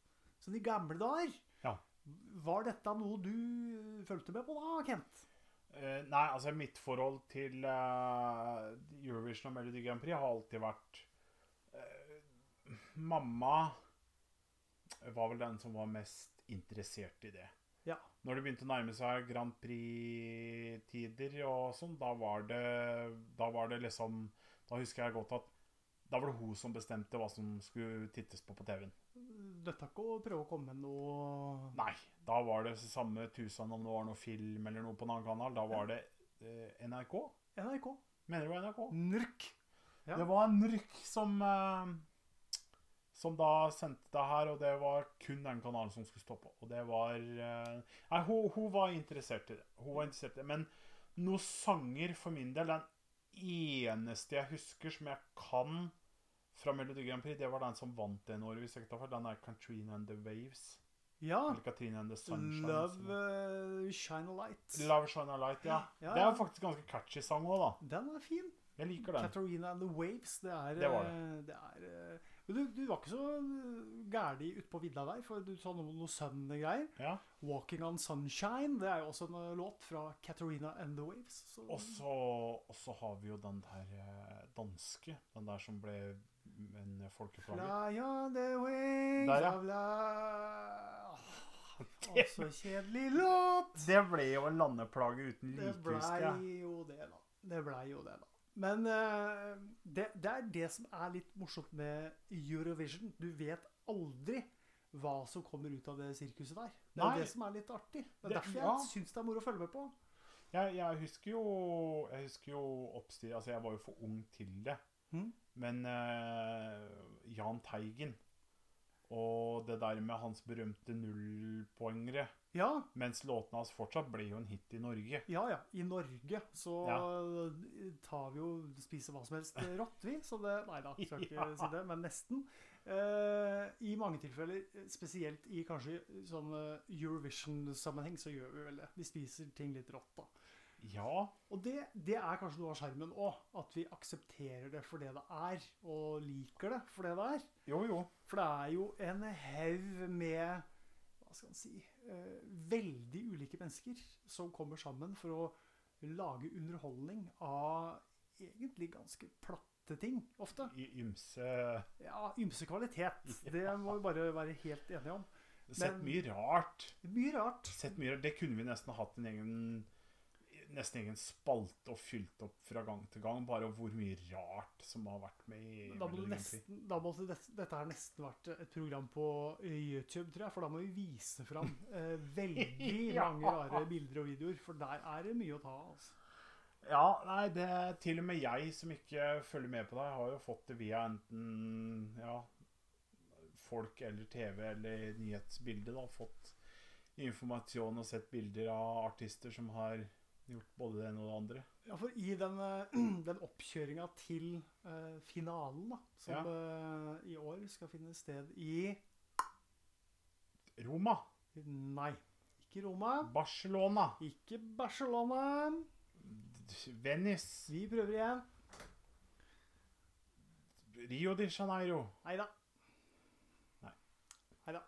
Sånn i gamle dager. Ja. Var dette noe du eh, fulgte med på da, Kent? Uh, nei, altså mitt forhold til uh, Eurovision og Melody Grand Prix har alltid vært uh, Mamma var vel den som var mest interessert i det. Ja. Når det begynte å nærme seg Grand Prix-tider og sånn, da var det Da var det liksom Da husker jeg godt at da var det hun som bestemte hva som skulle tittes på på TV-en. Dette ikke å prøve å komme med noe Nei, da var det samme tusen om det var noe film eller noe på en annen kanal. Da var det eh, NRK. NRK. Mener du det var NRK? Nrk. Ja. Det var NRK som eh, Som da sendte det her, og det var kun den kanalen som skulle stå på. Og det var eh, Nei, hun, hun var interessert i det. Hun var interessert i det. Men noen sanger for min del Den eneste jeg husker som jeg kan fra Melodi Grand Prix, det var den som vant en år. Hvis jeg ikke tar feil. Den er Katrina and the Waves. Ja. Eller Katrina and the Sunshine. Love uh, Shine a Light. Love Shine a Light, ja. Ja, Det ja. er faktisk ganske catchy sang òg, da. Den er fin. Jeg liker den. Katarina and the Waves, det er Det var eh, det er, Men du, du var ikke så gæli ute på vidda der, for du sa noe, noe Sun-greier. Ja. 'Walking on Sunshine' det er jo også en eh, låt fra Katarina and the Waves. Så. Og så, har vi jo den der eh, danske. Den der som ble en folkeplage. Fly on the wings Der, ja. of love det, så kjedelig låt! Det ble jo en landeplage uten Det like, blei husker jeg. jo det, da. Det blei jo det, da. Men eh, det, det er det som er litt morsomt med Eurovision. Du vet aldri hva som kommer ut av det sirkuset der. Det er Nei. det som er litt artig. Det er Det- derfor jeg ja. syns det er moro å følge med på. Jeg, jeg husker jo Jeg husker jo oppstyr Altså, jeg var jo for ung til det. Mm. Men uh, Jahn Teigen og det der med hans berømte nullpoengere Ja, Mens låtene hans fortsatt ble jo en hit i Norge. ja, ja. I Norge så Ja. tar vi jo spiser hva som helst rått, vi. Så det Nei da, skal ikke Ja. si det, men nesten. Eh, I mange tilfeller, spesielt i kanskje sånn eh, Eurovision-sammenheng, så gjør vi vel det. Vi spiser ting litt rått, da. Ja, Og det, det er kanskje noe av skjermen òg. At vi aksepterer det for det det er, og liker det for det det er. jo jo. For det er jo en haug med hva skal man si eh, veldig ulike mennesker som kommer sammen for å lage underholdning av egentlig ganske platte ting, ofte. I ymse Ja, ymse kvalitet. Det må vi bare være helt enige om. Sett mye rart. Mye rart. Sett mye rart. Det kunne vi nesten hatt en egen Nesten egen spalte og fylt opp fra gang til gang. Bare hvor mye rart som har vært med i Da må nesten, da må det, dette har nesten vært et program på YouTube, tror jeg. For da må vi vise fram eh, veldig Ja. mange rare bilder og videoer. For der er det mye å ta av. Altså. Ja, nei, det er til og med jeg som ikke følger med på deg, har jo fått det via enten ja, folk eller TV eller nyhetsbilder. da, Fått informasjon og sett bilder av artister som har gjort både det ene og det andre. Ja, for i den, eh, den oppkjøringa til uh, finalen, da, som Ja. uh, i år skal finne sted i Roma, Nei, ikke Roma. Barcelona, Ikke Barcelona. Venice, Vi prøver igjen. Rio de Janeiro. Nei da. Nei. Da.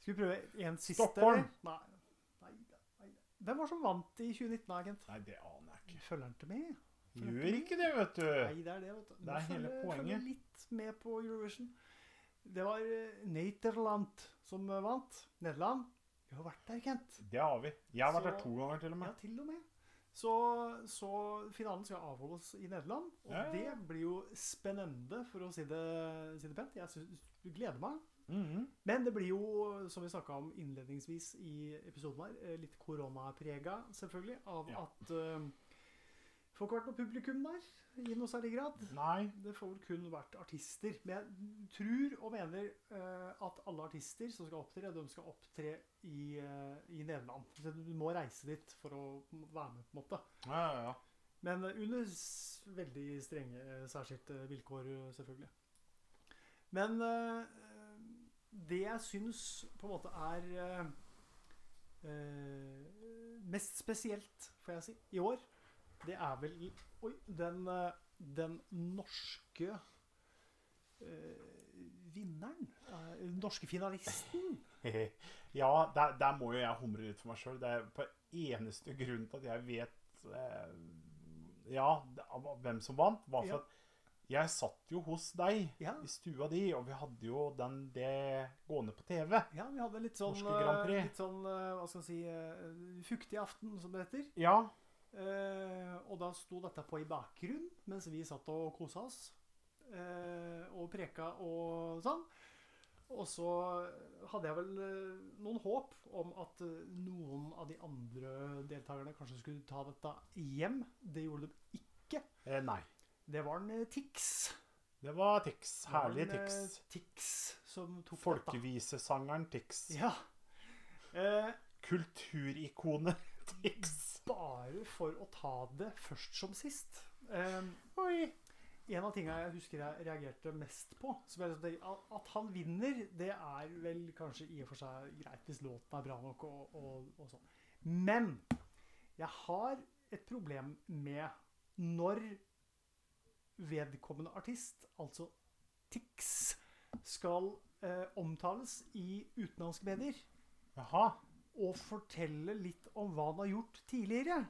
Skal vi prøve en siste? Stockholm. eller? Nei. Hvem var som vant i 2019, agent? Nei, det aner jeg ikke. Følger han til med? Gjør ikke det, vet du. Nei, det er det, vet du. Det er hele poenget. Følger litt med på Eurovision. Det var Naterland som eh, vant. Nederland. Vi har vært der, Kent. Det har vi. Jeg har vært der to ganger til og med. Ja, til og med. Så, så finalen skal avholdes i Nederland, og ja, ja. det blir jo spennende, for å si det, si det pent. Jeg synes, gleder meg. Mhm. Men det blir jo, som vi snakka om innledningsvis i episoden her, eh, litt koronaprega, selvfølgelig, av Ja. at uh, Får ikke vært noe publikum der i noe særlig grad. Nei. Det får vel kun vært artister. Men jeg tror og mener uh, at alle artister som skal opptre, de skal opptre i, uh, i Nederland. Så du må reise dit for å være med, på en måte. Ja, ja, ja. Men eh, under veldig strenge, eh, særskilte vilkår, eh, selvfølgelig. Men eh, det jeg syns på en måte er eh, eh, mest spesielt, får jeg si, i år, det er vel Oi, den, eh, den norske eh, vinneren. eh, den norske finalisten. ja, der, der må jo jeg humre litt for meg sjøl. Det er på eneste grunn til at jeg vet eh, Ja, hvem som vant, var for Ja. Jeg satt jo hos deg Ja. i stua di, og vi hadde jo den det gående på TV. Ja, vi hadde litt sånn, eh, litt sånn eh, hva skal man si, eh, fuktig aften, som det heter. Ja. Eh, og da sto dette på i bakgrunn mens vi satt og kosa oss. Eh, og preka og sånn. Og så hadde jeg vel noen håp om at noen av de andre deltakerne kanskje skulle ta dette hjem. Det gjorde de ikke. Eh, nei. Det var en eh, Tix. Det var Tix. Herlig eh, Tix. Tix som tok. Folkevisesangeren Tix. Ja. Eh, Kulturikonet Tix. bare for å ta det først som sist. Eh, Oi. En av tingene jeg husker jeg reagerte mest på liksom At han vinner, det er vel kanskje i og for seg greit hvis låten er bra nok og, og, og sånn. Men jeg har et problem med når vedkommende artist, altså Tix, skal eh, omtales i utenlandske medier Jaha. og fortelle litt om hva han har gjort tidligere.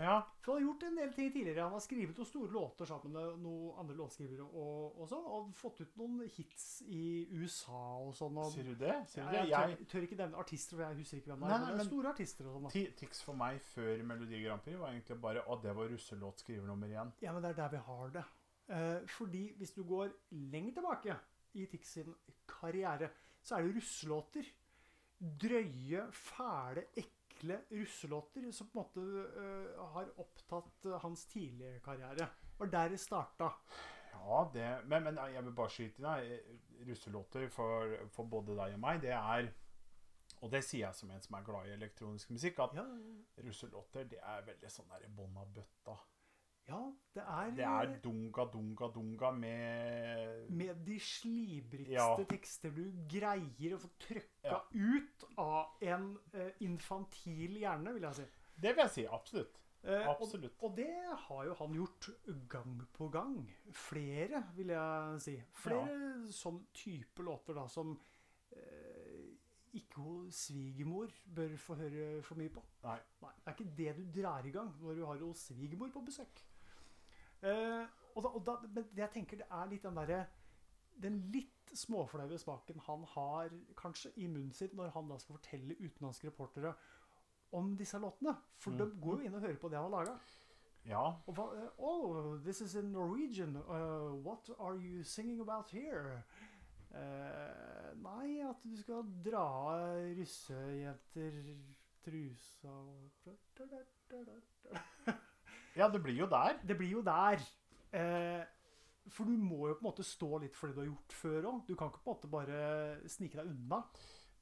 Ja. For han har gjort en del ting tidligere. Han har skrevet noen store låter sammen med noen andre låtskrivere og, og sånn, og fått ut noen hits i USA og sånn. Og, Sier du det? Sier du jeg, det? tør, Jeg, tør ikke nevne artister, for jeg husker ikke hvem det er. Men men- store artister og sånn. Tix for meg før Melodi Grand Prix var egentlig bare Å, det var russelåtskriver nummer én. Ja, men det er der vi har det. Eh, fordi hvis du går lenger tilbake i Tix sin karriere, så er det russelåter. Drøye, fæle, ekle russelåter som på en måte eh, har opptatt eh, hans tidlige karriere. Det var der det starta. Ja, det Men, men jeg vil bare skyte inn Russelåter for, for både deg og meg, det er Og det sier jeg som en som er glad i elektronisk musikk, at Ja, russelåter det er veldig sånn der bånn av bøtta. Ja det er, Det er dunga, dunga, dunga med med de slibrigste Ja. tekster du greier å få trykka Ja. ut av en eh, infantil hjerne, vil jeg si. Det vil jeg si. Absolutt. Eh, Absolutt. Og, og det har jo han gjort gang på gang. Flere, vil jeg si. Flere sånn type låter da som eh, ikke svigermor bør få høre for mye på. Nei. Det er ikke det du drar i gang når du har hun svigermor på besøk. Eh, og da, og da, men jeg tenker, det er litt den derre den litt småflaue smaken han har kanskje i munnen sin når han da skal fortelle utenlandske reportere om disse låtene. For Mm. de går jo inn og hører på det han har laga. Ja. Og eh, oh, this is in Norwegian. Uh, what are you singing about here? Uh, nei, at du skal dra av russejenter trusa og ja, det blir jo der. Det blir jo der. Eh, for du må jo på en måte stå litt for det du har gjort før òg. Du kan ikke på en måte bare snike deg unna.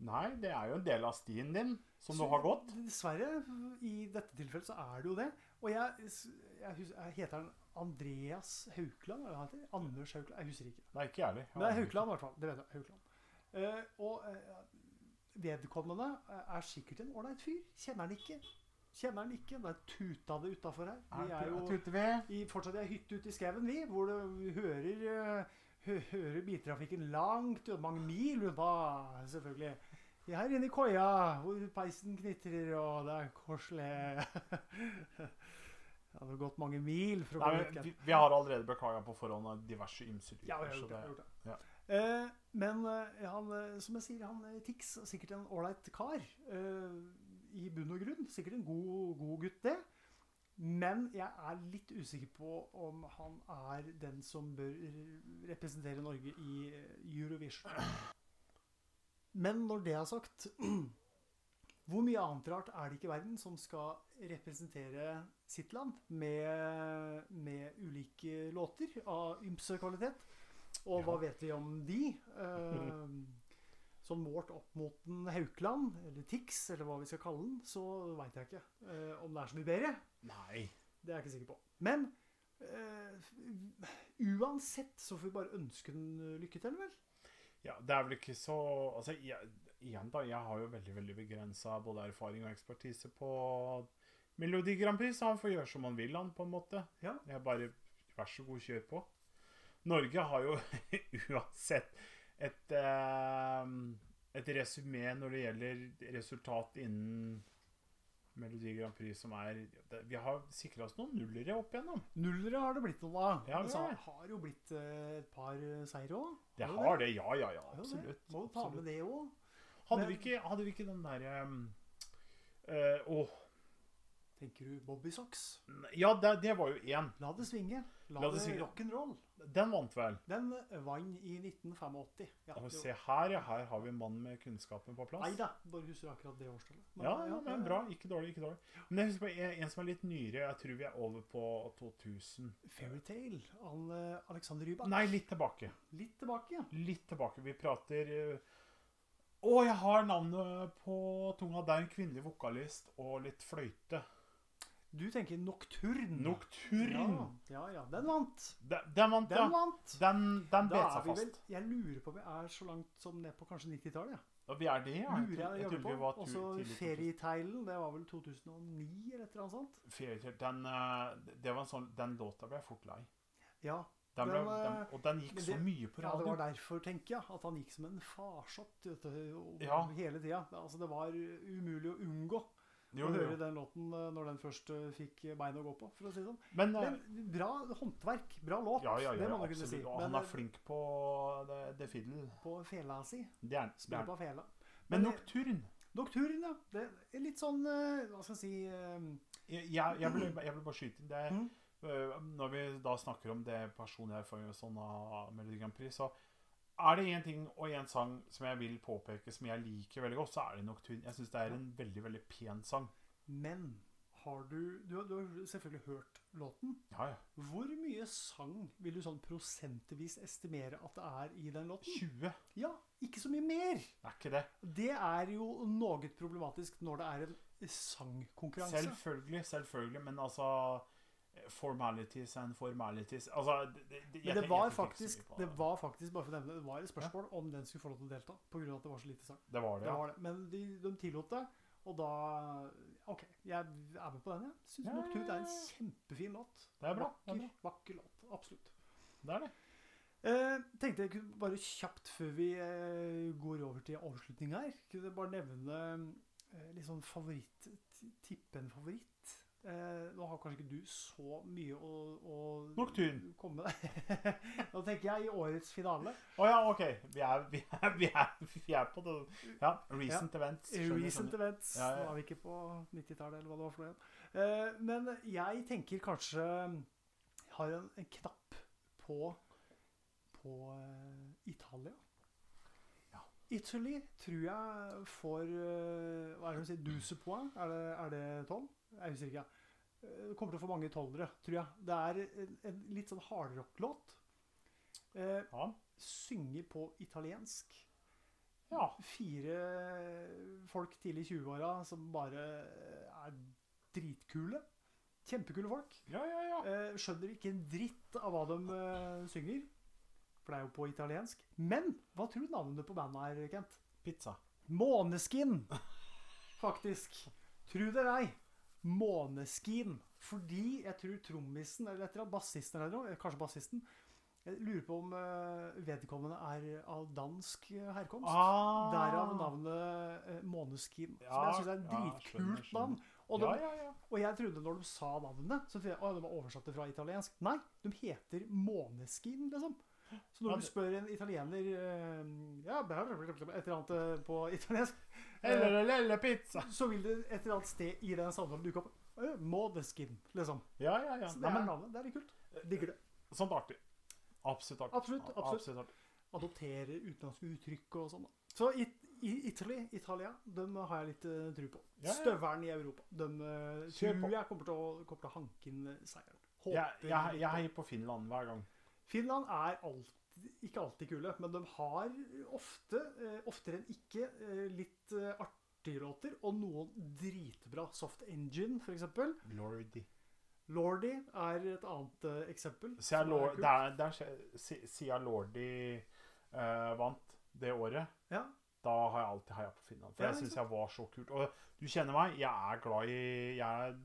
Nei, det er jo en del av stien din som Så du har gått. Dessverre, i dette tilfellet så er det jo det. Og jeg, jeg, husker, jeg heter han Andreas Haukland? Eller hva heter det? Anders Haukland? Jeg husker ikke. Nei, ikke jeg heller. Men det er Haukland i hvert fall. Det vet jeg. Haukland. Eh, og eh, vedkommende er sikkert en ålreit fyr. Kjenner han ikke. Kjenner han ikke. Det er tuta det utafor her. Vi er jo i, fortsatt i ei hytte ute i skauen, vi, hvor du hører, eh, hø hører biltrafikken langt mange mil unna, selvfølgelig. Vi er her inne i koia, hvor peisen knitrer, og det er koselig. Det hadde gått mange mil for å Nei, men vi, vi har allerede beklaga på forhånd av diverse ymse Ja, jeg har gjort det. Det- det. ja. Eh, men eh, han, eh, som jeg sier, han Tix er sikkert en ålreit kar. eh, I bunn og grunn. Sikkert en god, god gutt, det. Men jeg er litt usikker på om han er den som bør representere Norge i eh, Eurovision. Men når det er sagt Hvor mye annet rart er det ikke i verden som skal representere sitt land med, med ulike låter av ymse kvalitet? Og hva vet vi om de? Eh, sånn målt opp mot en Haukeland, eller Tix, eller hva vi skal kalle den, så veit jeg ikke eh, om det er så mye bedre. Nei. Det er jeg ikke sikker på. Men eh, uansett så får vi bare ønske den lykke til, vel? Ja, det er vel ikke så Altså, jeg, igjen, da. Jeg har jo veldig veldig begrensa både erfaring og ekspertise på Melodi Grand Prix, så han får gjøre som han vil, han, på en måte. Ja. Jeg bare Vær så god, kjør på. Norge har jo uansett et eh, et resymé når det gjelder resultat innen Melodi Grand Prix som er Vi har sikra oss noen nullere opp igjennom. Nullere har det blitt noe av. Ja, det så har jo blitt eh, et par eh, seire òg. Det har det, ja, ja, ja. Absolutt. Må jo ta med det òg. Hadde, hadde vi ikke den derre eh, Åh Tenker du Bobby Socks? Ja, det, det var jo én. La det svinge. La, La det det rock'n'roll. Den vant vel. Den eh, vant i 1985. Ja, Og se her, ja. Her har vi en mann med kunnskapen på plass. Nei da, bare husker akkurat det årstallet. Men, Ja, ja, men bra. Ikke dårlig. ikke dårlig Men jeg husker på en, som er litt nyere. Jeg tror vi er over på 2000. Fairytale. Han, eh, Alexander Rybak. Nei, litt tilbake. Litt tilbake, ja. Litt tilbake. Vi prater eh, Å, jeg har navnet på tunga. Det er en kvinnelig vokalist og litt fløyte. Du tenker Nocturne. Nocturne. Ja, ja, ja. Den vant. Den, den vant, Den ja. vant. Den, den bet seg fast. vel. Jeg lurer på om vi er så langt som ned på kanskje 90-tallet. Ja. Ja, vi er det, ja. Lurer jeg jeg, jeg, jeg Og så tidlig 2000. Fairytalen. Det var vel 2009 eller et eller annet sånt? Fairytale, Den, eh, det var en sånn, den låta ble jeg fort lei. Ja. Den ble, Den, og den gikk det, så mye på radio. ja, det var derfor, tenker jeg, at han gikk som en farsott Ja. hele tida. Altså, det var umulig å unngå Jo, å høre den låten eh, når den først eh, fikk bein å gå på, for å si det sånn. Men, eh, Men bra håndverk. Bra låt. ja, ja, ja, det må man kunne si. Men han er flink på det, det fiddle. på fela si. Er er Spiller på fela. Men Men, Nocturne Nocturne, ja. Det er litt sånn Hva skal jeg si Jeg, jeg, jeg, vil, jeg vil bare skyte inn det. Øh, Når vi da snakker om det personlige erfaringen og sånn av Melodi Grand Prix, så er det én ting og én sang som jeg vil påpeke som jeg liker veldig godt, så er det Nocturne. Jeg syns det er en veldig, veldig pen sang. Men har du, du har Du har selvfølgelig hørt låten. Ja, ja. Hvor mye sang vil du sånn prosentvis estimere at det er i den låten? 20, Ja, ikke så mye mer. er ikke det? Det er jo noe problematisk når det er en sangkonkurranse. Selvfølgelig, selvfølgelig, men altså Formalities and formalities Altså det, det, Men det var jeg faktisk, det. det var faktisk bare for å nevne, det var et spørsmål om den skulle få lov til å delta. På grunn av at det var så lite sang. Det var det, ja. var. Men de, de tillot det, og da OK, jeg er med på den, jeg. Syns Ja, Nocturne er en ja, ja. kjempefin låt. Det er bra. Det er bra. vakker låt. Absolutt. Det er det. Eh, tenkte jeg kunne bare kjapt før vi eh, går over til avslutning her, kunne jeg bare nevne eh, litt sånn favoritt ti- Tippe en favoritt. Eh, nå har kanskje ikke du så mye å, å Nocturne. komme med. Nå tenker jeg i årets finale. Å ja, OK. Vi er, vi, er, vi, er, vi er på det Ja, recent events. skjønner, Recent skjønner. events. Ja, ja, ja. Nå er vi ikke på 90-tallet, eller hva det var for noe igjen. Eh, men jeg tenker kanskje Jeg har en, en knapp på på uh, Italia. Ja. Italy tror jeg får eh, Hva er det de sier? Duse poeng? Er det, er det tolv? Jeg husker ikke. Eh, Det kommer til å få mange tolvere, tror jeg. Det er en, en litt sånn hardrock-låt. Eh, Ja. synger på italiensk ja. fire folk tidlig i 20-åra som bare er dritkule. Kjempekule folk. Ja, ja, ja. Eh, skjønner ikke en dritt av hva de eh, synger. For det er jo på italiensk. Men hva tror du navnet på bandet er, Kent? Pizza. Måneskin, faktisk. Tru det ei. Måneskin. Fordi jeg tror trommisen, eller et eller annet, bassisten eller noe, kanskje bassisten Jeg lurer på om eh, vedkommende er av dansk eh, herkomst. Ah. Derav navnet Måneskin. Måneskin. som jeg syns er en dritkult skjønner. navn. Og, de, Ja, ja, ja. og jeg trodde når de sa navnet, så trodde jeg at de var oversatt det fra italiensk. Nei, de heter Måneskin, liksom. Så når du spør en italiener eh, Ja, et eller annet eh, på italiensk Eller lille pizza. så vil det et eller annet sted i den samtalen dukke opp Mådeskin, liksom. Ja, ja, ja. Så det er men, navnet. Det er litt kult. Digger det. sånt artig. Absolutt artig. Absolutt, absolutt. absolutt. artig. Adoptere utenlandske uttrykk og sånn. Så i, i Italy, Italia, dem har jeg litt uh, tro på. Ja, ja. Støvelen i Europa. Dem uh, tror jeg kommer til å, kommer til å hanke inn eh, seieren. Håper Jeg, jeg, jeg på- heier på Finland hver gang. Finland er alltid, ikke alltid kule, men de har ofte, eh, oftere enn ikke, eh, litt eh, artige låter, og noen dritbra. Soft Engine, eksempel. Lordy. Lordy er et annet eksempel. Siden som Lord, kult. der, Lordy uh, vant, det året, Ja. da har jeg alltid heia på Finland. For Ja, jeg syns jeg var så kult. Og du kjenner meg, jeg er glad i Jeg er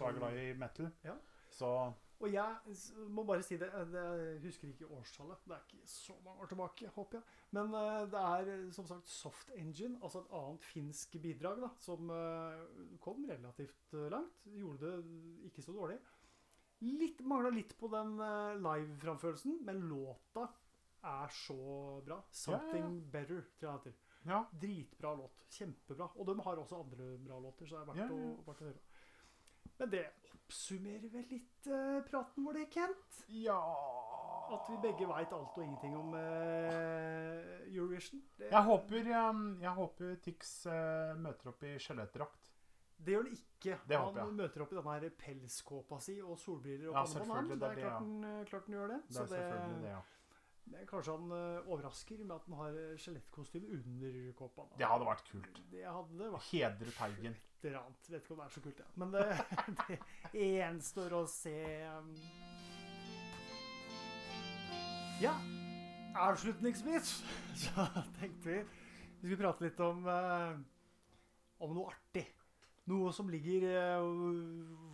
og er glad i metal. Ja. Så Og jeg må bare si det, det Jeg husker ikke årstallet. Det er ikke så mange år tilbake, håper jeg. Men eh, det er eh, som sagt Soft Engine, altså et annet finsk bidrag, da, som eh, kom relativt eh, langt. Gjorde det ikke så dårlig. Litt, Mangla litt på den live-framførelsen, men låta er så bra. 'Something Better', tror jeg den heter. ja. Dritbra låt. Kjempebra. Og de har også andre bra låter, så det er verdt, Ja, ja. Å, verdt å høre. Men det oppsummerer vel litt uh, praten vår, det, Kent? ja At vi begge veit alt og ingenting om uh, Eurovision. Det, Jeg håper, um, jeg håper Tix uh, møter opp i skjelettdrakt. Det gjør han ikke. Det han håper jeg. møter opp i denne her pelskåpa si og solbriller og Ja, selvfølgelig, han. det er Det klart han, eh, klart han gjør det. Det Så er selvfølgelig det, ja. Kanskje han eh, overrasker med at han har eh, skjelettkostyme under kåpa. da. Det hadde vært kult. Det hadde det vært. Hedre Teigen. et eller annet. Vet ikke om det er så kult, ja. Men det, det gjenstår å se. um. Ja, avslutningsvis så tenkte vi vi skulle prate litt om, eh, om noe artig. Noe som ligger eh,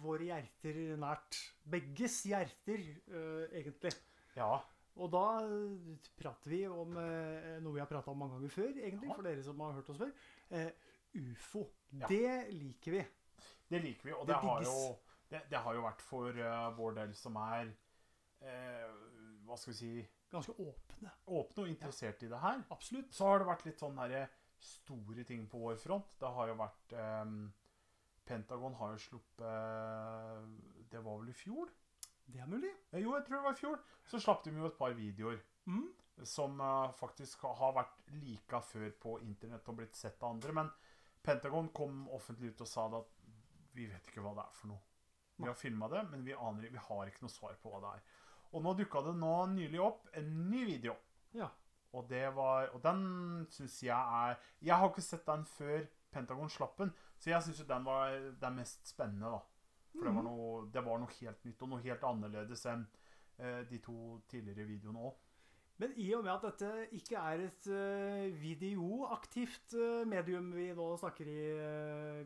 våre hjerter nært. Begges hjerter, eh, egentlig. Ja. Og da eh, prater vi om eh, noe vi har prata om mange ganger før, egentlig, Ja. for dere som har hørt oss før. Eh, ufo. Ja. Det liker vi. Det liker vi, og Det det, har jo, det, det har jo vært for uh, vår del som er eh, Hva skal vi si Ganske åpne. åpne og interessert i det her. Absolutt. Så har det vært litt sånn herre store ting på vår front. Det har jo vært um, Pentagon har jo sluppet Det var vel i fjor? Det er mulig. Eh, Jo, jeg tror det var i fjor. Så slapp de jo et par videoer Mm. som uh, faktisk har vært lika før på internett og blitt sett av andre. Men Pentagon kom offentlig ut og sa det at vi vet ikke hva det er for noe. Vi har filma det, men vi aner vi har ikke noe svar på hva det er. Og nå dukka det nå nylig opp en ny video. Ja. Og det var Og den syns jeg er Jeg har ikke sett den før Pentagon slapp den, så jeg syns jo den var den mest spennende, da. For det, var Mhm. noe, det var noe helt nytt og noe helt annerledes enn eh, de to tidligere videoene òg. Men i og med at dette ikke er et eh, videoaktivt eh, medium vi nå snakker i,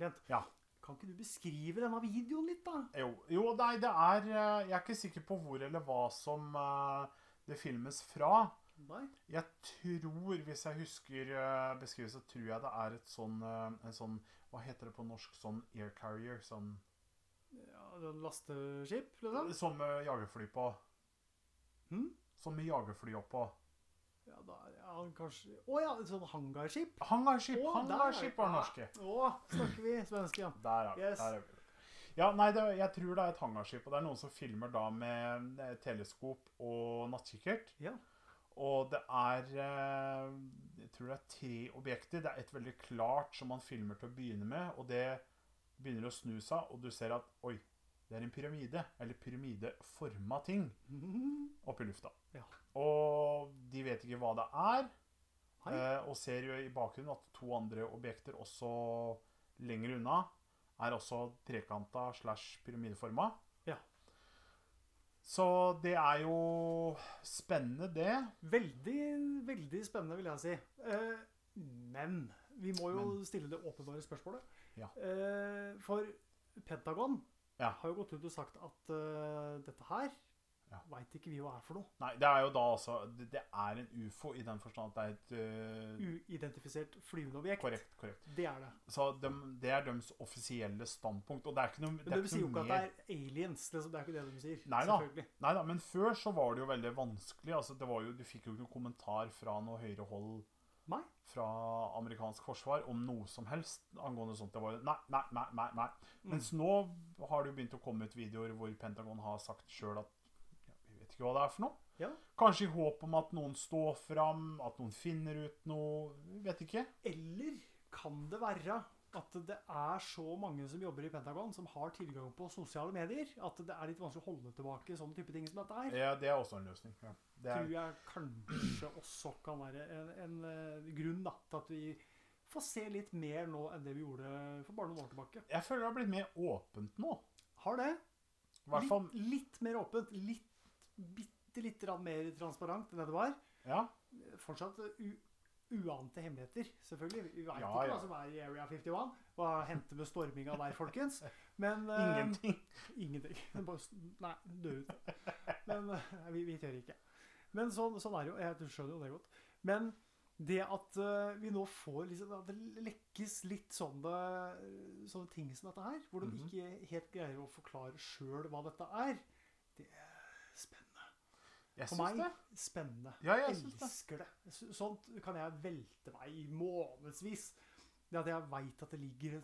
uh, Ja. kan ikke du beskrive denne videoen litt, da? Jo, jo, nei, det er Jeg er ikke sikker på hvor eller hva som det filmes fra. Nei? Jeg tror, hvis jeg husker beskrivelsen, tror jeg det er et sånn, en sånn Hva heter det på norsk? Sånn air carrier? Sånn Ja, sånn lasteskip, liksom? Som med jagerfly på. Hm? Som med jagerfly oppå. Ja, da er han kanskje Å ja, sånn hangarskip? Hangarskip! Oh. Hangarskip var norske. Å, snakker vi svenske, ja. Der er vi. Yes. Der er vi. Ja, nei, det, jeg tror det er et hangarskip, og det er noen som filmer da med eh, teleskop og nattkikkert. Ja. Og det er eh, Jeg tror det er tre objekter. Det er et veldig klart som man filmer til å begynne med, og det begynner å snu seg, og du ser at oi, det er en pyramide, eller pyramideforma ting, oppi lufta. Ja. Og de vet ikke hva det er, eh, og ser jo i bakgrunnen at to andre objekter også lenger unna er også trekanta slash pyramideforma. Ja. Så det er jo spennende, det. Veldig, veldig spennende, vil jeg si. Eh, men vi må jo Men. stille det åpenbare spørsmålet. Ja. Eh, for Pentagon Ja. har jo gått ut og sagt at uh, dette her Ja. veit ikke vi hva er for noe. Nei, det er jo da altså Det, det er en ufo i den forstand at det er et uh, Uidentifisert flyvende objekt. Korrekt. korrekt. Det er det. Så de, det er deres offisielle standpunkt. Og det er ikke noe, Men det er de sier jo ikke mer... at det er aliens. Liksom. Det er ikke det de sier. Nei da. Nei da, men før så var det jo veldig vanskelig. Altså, det var jo, du fikk jo ikke noen kommentar fra noe høyre hold Nei. fra amerikansk forsvar om noe som helst angående sånt. Det var nei, nei, nei, nei. nei. Mm. Mens nå har det jo begynt å komme ut videoer hvor Pentagon har sagt sjøl at ja, vi vet ikke hva det er for noe. Ja. Kanskje i håp om at noen står fram, at noen finner ut noe. Vet ikke. Eller kan det være at det er så mange som jobber i Pentagon, som har tilgang på sosiale medier, at det er litt vanskelig å holde tilbake sånne type ting som dette her? Ja, det er også en løsning. Ja. Det tror er, jeg kanskje også kan være en, en eh, grunn da, til at vi får se litt mer nå enn det vi gjorde for bare noen år tilbake. jeg føler det har blitt mer åpent nå. Har det. Litt, litt mer åpent. Litt, bitte grann mer transparent enn det det var. Ja. Fortsatt uante hemmeligheter, selvfølgelig. Vi veit Ja, ikke ja. hva som er i Area 51. Hva hendte med storminga der, folkens? Men eh, Ingenting. Ingenting. Bare, nei, dø ut. Men uh, vi, vi tør ikke. Men sånn, sånn er det jo. Jeg skjønner jo det godt. Men det at uh, vi nå får liksom, At det lekkes litt sånne, sånne ting som dette her, hvor de Mhm. ikke helt greier å forklare sjøl hva dette er, det er spennende. Jeg For meg det. spennende. Ja, jeg elsker det. Det. Så- Sånt kan jeg velte meg i månedsvis. Det at jeg veit at det ligger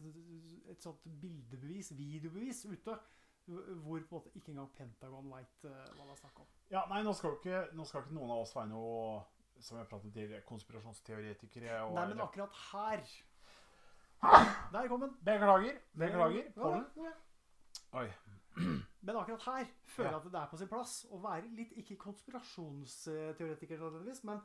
et, sånt bildebevis, videobevis, ute. Hvor på en måte ikke engang Pentagon veit hva det er snakk om. Ja, nei, nå skal ikke, nå skal ikke noen av oss være noe som jeg pratet til, konspirasjonsteoretikere. Og, Nei, men akkurat her Der kom den. Beklager. Beklager. Ja, Pollen. ja. Oi. Men akkurat her føler jeg at det er på sin plass å være litt Ikke konspirasjonsteoretiker, nødvendigvis, men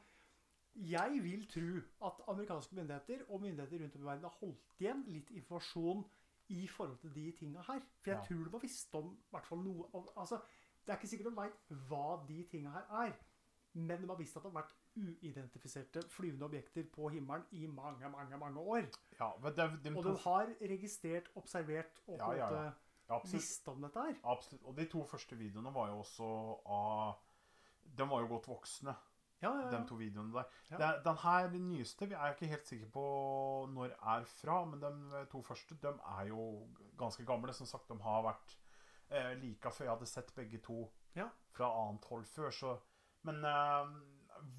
jeg vil tro at amerikanske myndigheter og myndigheter rundt om i verden har holdt igjen litt informasjon i forhold til de tinga her. For jeg Ja. tror de har visst om i hvert fall noe om altså, Det er ikke sikkert de veit hva de tinga her er, men de har visst at det har vært uidentifiserte flyvende objekter på himmelen i mange, mange mange år. Ja, men det, de Og de har registrert, observert og Ja, ja, ja. Ja, absolutt, om dette her. absolutt. Og de to første videoene var jo også av De var jo godt voksne, Ja, ja, de to videoene der. Ja. Den her, den nyeste, vi er ikke helt sikre på når er fra, men de to første de er jo ganske gamle. Som sagt, de har vært eh, like før. Jeg hadde sett begge to Ja. fra annet hold før, så Men eh,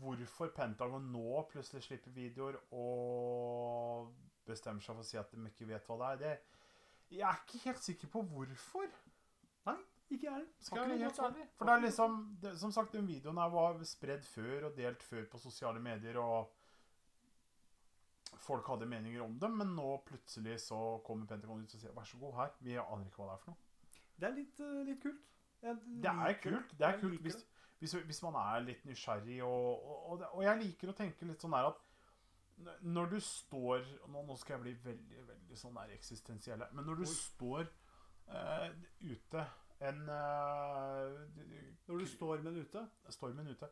hvorfor Pentagon nå plutselig slipper videoer og bestemmer seg for å si at de ikke vet hva det er, det Jeg er ikke helt sikker på hvorfor. Nei, Ikke jeg heller. For det er liksom det, Som sagt, den videoen her var spredd før og delt før på sosiale medier, og folk hadde meninger om dem, men nå plutselig så kommer Pentagon ut og sier 'vær så god, her'. Vi aner ikke hva det er for noe. Det er litt, eh, litt kult. Det er kult. Det er kult hvis, hvis, hvis man er litt nysgjerrig, og, og, og, og jeg liker å tenke litt sånn her at når du står Nå, skal jeg bli veldig veldig sånn der eksistensiell men når du Oi. står uh, ute en uh, Når du står med en ute. Stormen ute.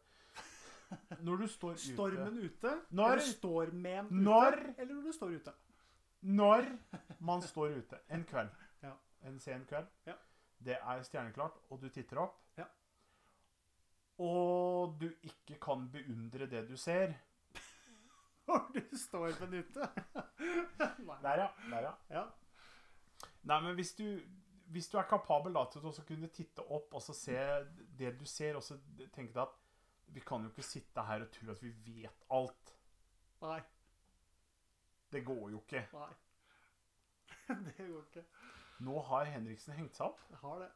Når du står ute Stormen ute. Når- eller stormen ute. Når- Eller når du står ute. Når man står ute en kveld, Ja. en sen kveld, Ja. det er stjerneklart, og du titter opp, Ja. og du ikke kan beundre det du ser Når du står på. Nei. Der, ja. Der, ja. Ja. Nei, men hvis du, hvis du er kapabel da, til å kunne titte opp og så se det du ser, og så tenke deg at vi kan jo ikke sitte her og tro at vi vet alt. Nei. Det går jo ikke. Nei. Det går ikke. Nå har Henriksen hengt seg opp. Jeg har det.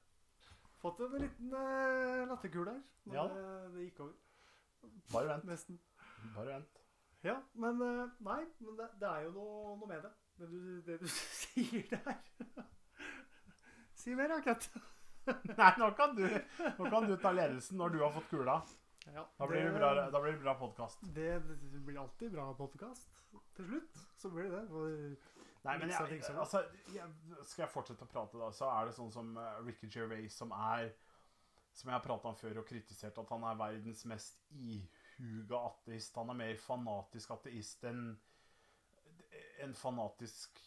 Fått en liten uh, latterkule her. Men Ja. det, det gikk over. Bare vent. Nesten. Bare vent. Ja, men eh, Nei, men det, det er jo noe, noe med det. Det du, det du sier der. si mer, da, Kent. Nei, nå kan, du, nå kan du ta ledelsen når du har fått kula. Ja, Da blir det bra, da blir det bra podkast. Det, det blir alltid bra podkast. Til slutt så blir det det. Nei, men jeg, altså, jeg, skal jeg fortsette å prate, da, så er det sånn som eh, Ricky Gervais, som er Som jeg har prata om før og kritisert, at han er verdens mest ihuga ateist. Han er mer fanatisk ateist enn en fanatisk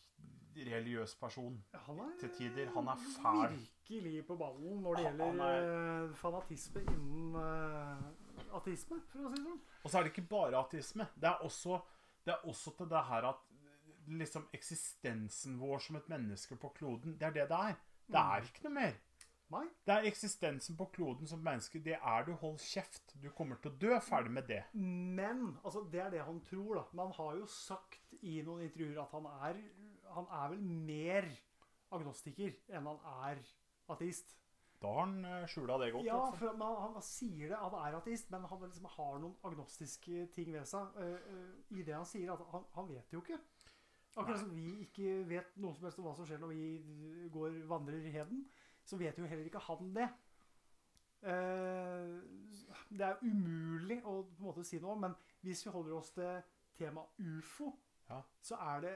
religiøs person. han er Til tider. Han er fæl. virkelig på ballen når det gjelder er, fanatisme innen uh, ateisme, for å si det sånn. Og så er det ikke bare ateisme. Det er også, det er også til det her at liksom eksistensen vår som et menneske på kloden, det er det det er. Det Mm. er ikke noe mer. Nei. Det er eksistensen på kloden som menneske. Det er du. Hold kjeft. Du kommer til å dø. Ferdig med det. Men altså, det er det han tror, da. Men han har jo sagt i noen intervjuer at han er Han er vel mer agnostiker enn han er ateist. Da har han eh, skjula det godt. Ja, altså. for han, han sier det, han er ateist, men han liksom har noen agnostiske ting ved seg uh, uh, i det han sier. At han, han vet jo ikke. Akkurat som vi ikke vet noe som helst om hva som skjer når vi går vandrer i heden, så vet jo heller ikke han det. Eh, det er umulig å på en måte si noe om, men hvis vi holder oss til temaet ufo, Ja. så er det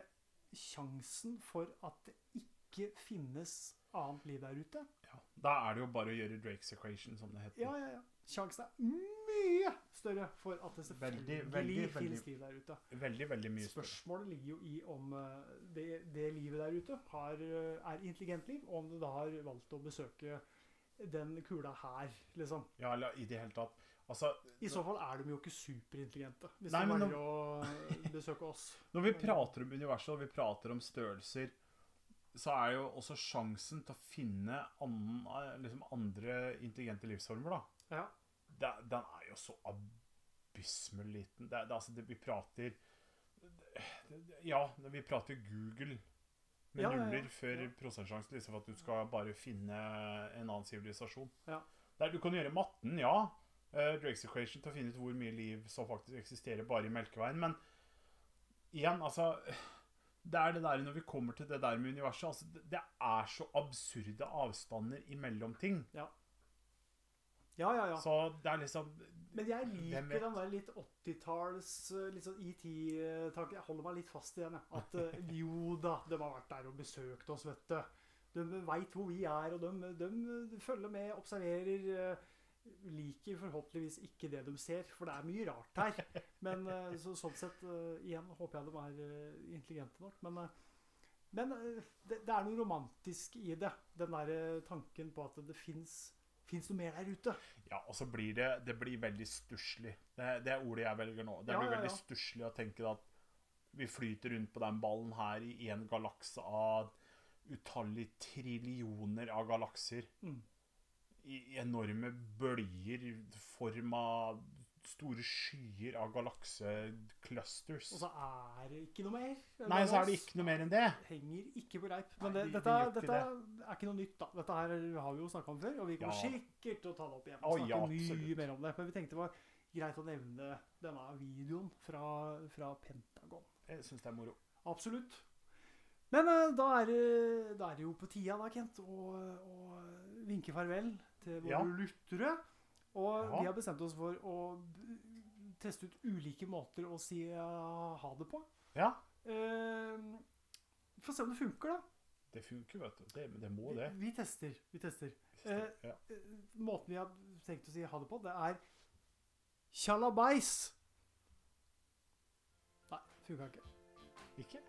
sjansen for at det ikke finnes annet liv der ute, Ja, Da er det jo bare å gjøre Drakes equation, som det heter. Ja, ja, ja. Sjansen er mye større for at det Veldig, selvfølgelig veldig, finnes veldig- liv der ute. Veldig, veldig mye større. Spørsmålet ligger jo i om eh, det, det livet der ute har, eh, er intelligent liv, og om det da har valgt å besøke den kula her, liksom. Ja, eller i det hele tatt. Altså, I så fall er de jo ikke superintelligente, hvis Nei, de velger nå, å besøke oss. Når vi prater om universet og vi prater om størrelser, så er jo også sjansen til å finne an, liksom andre intelligente livsformer, da. Ja. Det, den er jo så abysmal liten. Det, det, altså, det, vi prater Ja, vi prater Google med Ja, nuller før Ja. prosentsjansen liksom for at du skal bare finne en annen sivilisasjon. Ja. Der du kan gjøre matten, ja. Uh, Drake's equation til å finne ut hvor mye liv som faktisk eksisterer bare i Melkeveien. Men igjen, altså Det er det der når vi kommer til det der med universet altså, det, det er så absurde avstander imellom ting. Ja, ja, ja. ja. Så det er liksom Men jeg liker den der litt 80-talls eh, litt sånn ET-tanken. Jeg holder meg litt fast i den. At eh, jo da, de har vært der og besøkt oss, vet du. De veit hvor vi er, og de, de følger med, observerer. eh, Liker forhåpentligvis ikke det de ser, for det er mye rart her. Men eh, så, sånn sett, eh, igjen håper jeg de er eh, intelligente nok. Men, eh, men eh, det, det er noe romantisk i det. Den der eh, tanken på at det fins noe mer der ute. Ja, og så blir det Det blir veldig stusslig. Det, det er ordet jeg velger nå. Det Ja, blir ja, veldig ja. stusslig å tenke at vi flyter rundt på den ballen her i en galakse av utallige trillioner av galakser. Mm. I i enorme bølger form av store skyer av galakseclusters. Og så er det ikke noe mer. Nei, så er det ikke noe mer enn det. Henger ikke på greip. Men det, Nei, dette, dette er ikke noe nytt, da. Dette her har vi jo snakka om før, og vi kommer Ja. sikkert til å ta det opp igjen. Og snakke ja, mye mer om det. Men vi tenkte det var greit å nevne denne videoen fra, fra Pentagon. Jeg syns det er moro. Absolutt. Men eh, da, er det, da er det jo på tida, da, Kent, å vinke farvel til våre Ja. lyttere. Og Ja. vi har bestemt oss for å teste ut ulike måter å si eh, ha det på. Ja, Eh, Få se om det funker, da. det funker, vet du. Det, det må det. Vi, vi tester. Vi tester. Eh, Ja. eh, måten vi har tenkt å si ha det på, det er tjalabais. Nei, funka ikke. Ikke?